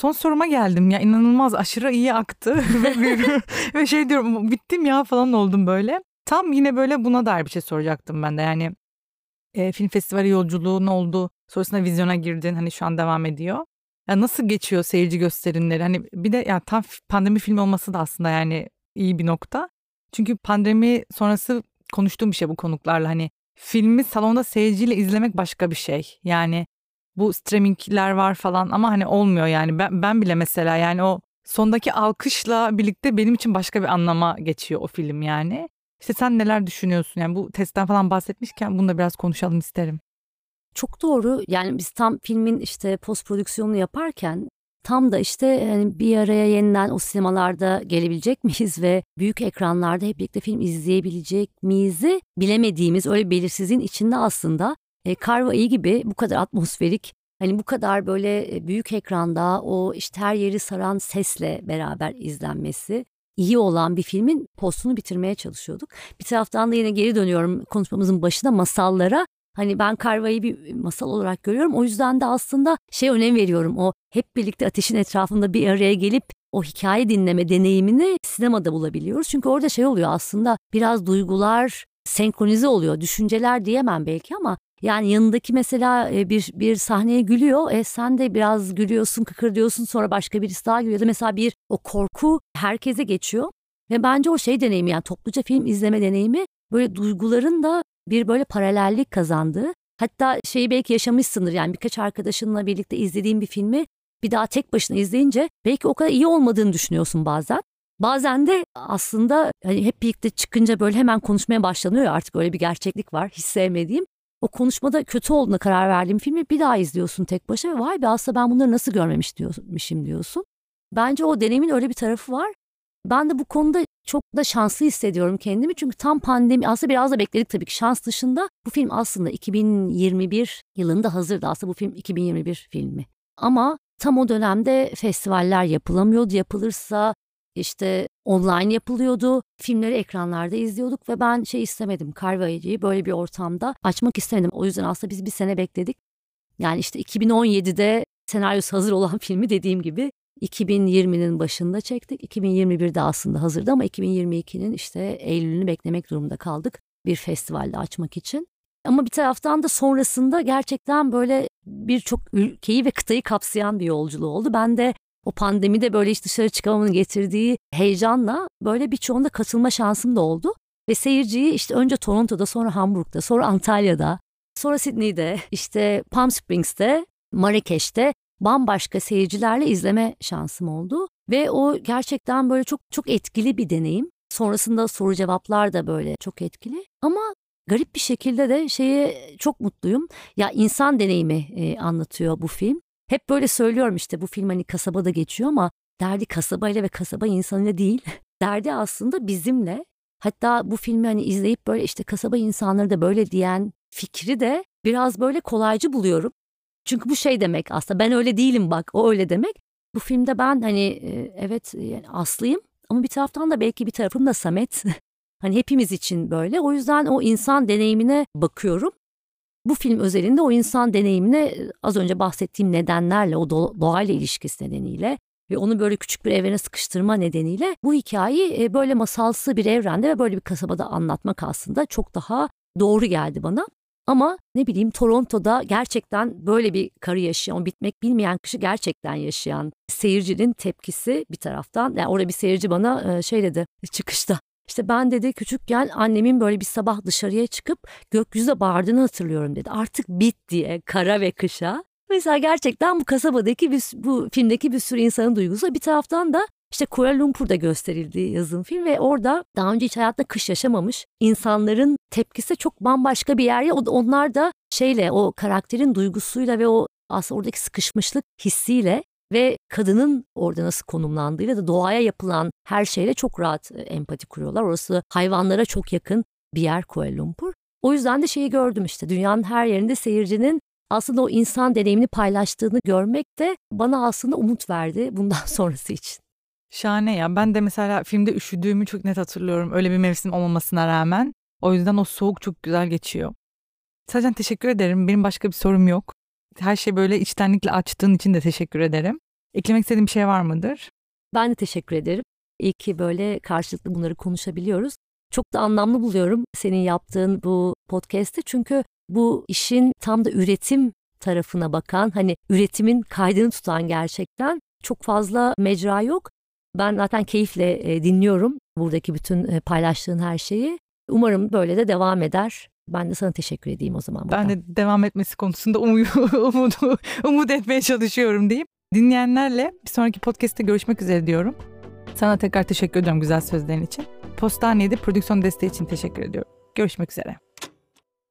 Son soruma geldim ya inanılmaz aşırı iyi aktı (laughs) ve, (laughs) ve şey diyorum bittim ya falan oldum böyle. Tam yine böyle buna dair bir şey soracaktım ben de yani e, film festivali yolculuğun oldu sonrasında vizyona girdin hani şu an devam ediyor. Ya nasıl geçiyor seyirci gösterimleri hani bir de ya tam pandemi filmi olması da aslında yani iyi bir nokta. Çünkü pandemi sonrası konuştuğum bir şey bu konuklarla hani filmi salonda seyirciyle izlemek başka bir şey. Yani bu streamingler var falan ama hani olmuyor yani ben, ben bile mesela yani o sondaki alkışla birlikte benim için başka bir anlama geçiyor o film yani. İşte sen neler düşünüyorsun yani bu testten falan bahsetmişken bunu da biraz konuşalım isterim. Çok doğru. Yani biz tam filmin işte post prodüksiyonunu yaparken tam da işte yani bir araya yeniden o sinemalarda gelebilecek (laughs) miyiz ve büyük ekranlarda hep birlikte film izleyebilecek miyiz'i bilemediğimiz öyle belirsizliğin içinde aslında e, Karva iyi gibi bu kadar atmosferik hani bu kadar böyle e, büyük ekranda o işte her yeri saran sesle beraber izlenmesi iyi olan bir filmin postunu bitirmeye çalışıyorduk. Bir taraftan da yine geri dönüyorum konuşmamızın başında masallara. Hani ben Karva'yı bir masal olarak görüyorum. O yüzden de aslında şey önem veriyorum. O hep birlikte ateşin etrafında bir araya gelip o hikaye dinleme deneyimini sinemada bulabiliyoruz. Çünkü orada şey oluyor aslında biraz duygular senkronize oluyor. Düşünceler diyemem belki ama yani yanındaki mesela e, bir bir sahneye gülüyor. E sen de biraz gülüyorsun, kıkırdıyorsun. Sonra başka birisi daha gülüyor. Da mesela bir o korku herkese geçiyor. Ve bence o şey deneyimi yani topluca film izleme deneyimi böyle duyguların da bir böyle paralellik kazandığı. Hatta şeyi belki yaşamışsındır yani birkaç arkadaşınla birlikte izlediğin bir filmi bir daha tek başına izleyince belki o kadar iyi olmadığını düşünüyorsun bazen. Bazen de aslında hani hep birlikte çıkınca böyle hemen konuşmaya başlanıyor artık öyle bir gerçeklik var hiç sevmediğim. O konuşmada kötü olduğuna karar verdiğim filmi bir daha izliyorsun tek başına ve vay be aslında ben bunları nasıl görmemiş diyormuşum diyorsun. Bence o deneyimin öyle bir tarafı var. Ben de bu konuda çok da şanslı hissediyorum kendimi. Çünkü tam pandemi aslında biraz da bekledik tabii ki şans dışında. Bu film aslında 2021 yılında hazırdı. Aslında bu film 2021 filmi. Ama tam o dönemde festivaller yapılamıyordu. Yapılırsa işte online yapılıyordu. Filmleri ekranlarda izliyorduk ve ben şey istemedim. Carvaja'yı böyle bir ortamda açmak istemedim. O yüzden aslında biz bir sene bekledik. Yani işte 2017'de senaryosu hazır olan (laughs) filmi dediğim gibi 2020'nin başında çektik. 2021'de aslında hazırdı ama 2022'nin işte Eylül'ünü beklemek durumunda kaldık bir festivalde açmak için. Ama bir taraftan da sonrasında gerçekten böyle birçok ülkeyi ve kıtayı kapsayan bir yolculuğu oldu. Ben de o pandemide böyle hiç dışarı çıkamamın getirdiği heyecanla böyle birçoğunda katılma şansım da oldu. Ve seyirciyi işte önce Toronto'da sonra Hamburg'da sonra Antalya'da sonra Sydney'de işte Palm Springs'te Marrakeş'te bambaşka seyircilerle izleme şansım oldu. Ve o gerçekten böyle çok çok etkili bir deneyim. Sonrasında soru cevaplar da böyle çok etkili. Ama garip bir şekilde de şeye çok mutluyum. Ya insan deneyimi e, anlatıyor bu film. Hep böyle söylüyorum işte bu film hani kasabada geçiyor ama derdi kasabayla ve kasaba insanıyla değil. (laughs) derdi aslında bizimle. Hatta bu filmi hani izleyip böyle işte kasaba insanları da böyle diyen fikri de biraz böyle kolaycı buluyorum. Çünkü bu şey demek aslında ben öyle değilim bak o öyle demek. Bu filmde ben hani e, evet yani Aslı'yım ama bir taraftan da belki bir tarafım da Samet. (laughs) hani hepimiz için böyle. O yüzden o insan deneyimine bakıyorum. Bu film özelinde o insan deneyimine e, az önce bahsettiğim nedenlerle, o doğayla ilişkisi nedeniyle ve onu böyle küçük bir evrene sıkıştırma nedeniyle bu hikayeyi e, böyle masalsı bir evrende ve böyle bir kasabada anlatmak aslında çok daha doğru geldi bana. Ama ne bileyim Toronto'da gerçekten böyle bir karı yaşayan, bitmek bilmeyen kışı gerçekten yaşayan seyircinin tepkisi bir taraftan. Yani orada bir seyirci bana e, şey dedi çıkışta. İşte ben dedi küçükken annemin böyle bir sabah dışarıya çıkıp gökyüzüne bağırdığını hatırlıyorum dedi. Artık bit diye kara ve kışa. Mesela gerçekten bu kasabadaki bir, bu filmdeki bir sürü insanın duygusu. Bir taraftan da işte Kuala Lumpur'da gösterildi yazın film ve orada daha önce hiç hayatta kış yaşamamış insanların tepkisi çok bambaşka bir yer. Onlar da şeyle o karakterin duygusuyla ve o aslında oradaki sıkışmışlık hissiyle ve kadının orada nasıl konumlandığıyla da doğaya yapılan her şeyle çok rahat e, empati kuruyorlar. Orası hayvanlara çok yakın bir yer Kuala Lumpur. O yüzden de şeyi gördüm işte dünyanın her yerinde seyircinin aslında o insan deneyimini paylaştığını görmek de bana aslında umut verdi (laughs) bundan sonrası için. Şahane ya. Ben de mesela filmde üşüdüğümü çok net hatırlıyorum. Öyle bir mevsim olmamasına rağmen. O yüzden o soğuk çok güzel geçiyor. Sadece teşekkür ederim. Benim başka bir sorum yok. Her şey böyle içtenlikle açtığın için de teşekkür ederim. Eklemek istediğim bir şey var mıdır? Ben de teşekkür ederim. İyi ki böyle karşılıklı bunları konuşabiliyoruz. Çok da anlamlı buluyorum senin yaptığın bu podcast'te. Çünkü bu işin tam da üretim tarafına bakan, hani üretimin kaydını tutan gerçekten çok fazla mecra yok. Ben zaten keyifle e, dinliyorum buradaki bütün e, paylaştığın her şeyi. Umarım böyle de devam eder. Ben de sana teşekkür edeyim o zaman. Buradan. Ben de devam etmesi konusunda umut, (laughs) umut etmeye çalışıyorum diyeyim. Dinleyenlerle bir sonraki podcast'te görüşmek üzere diyorum. Sana tekrar teşekkür ediyorum güzel sözlerin için. Postanede prodüksiyon desteği için teşekkür ediyorum. Görüşmek üzere.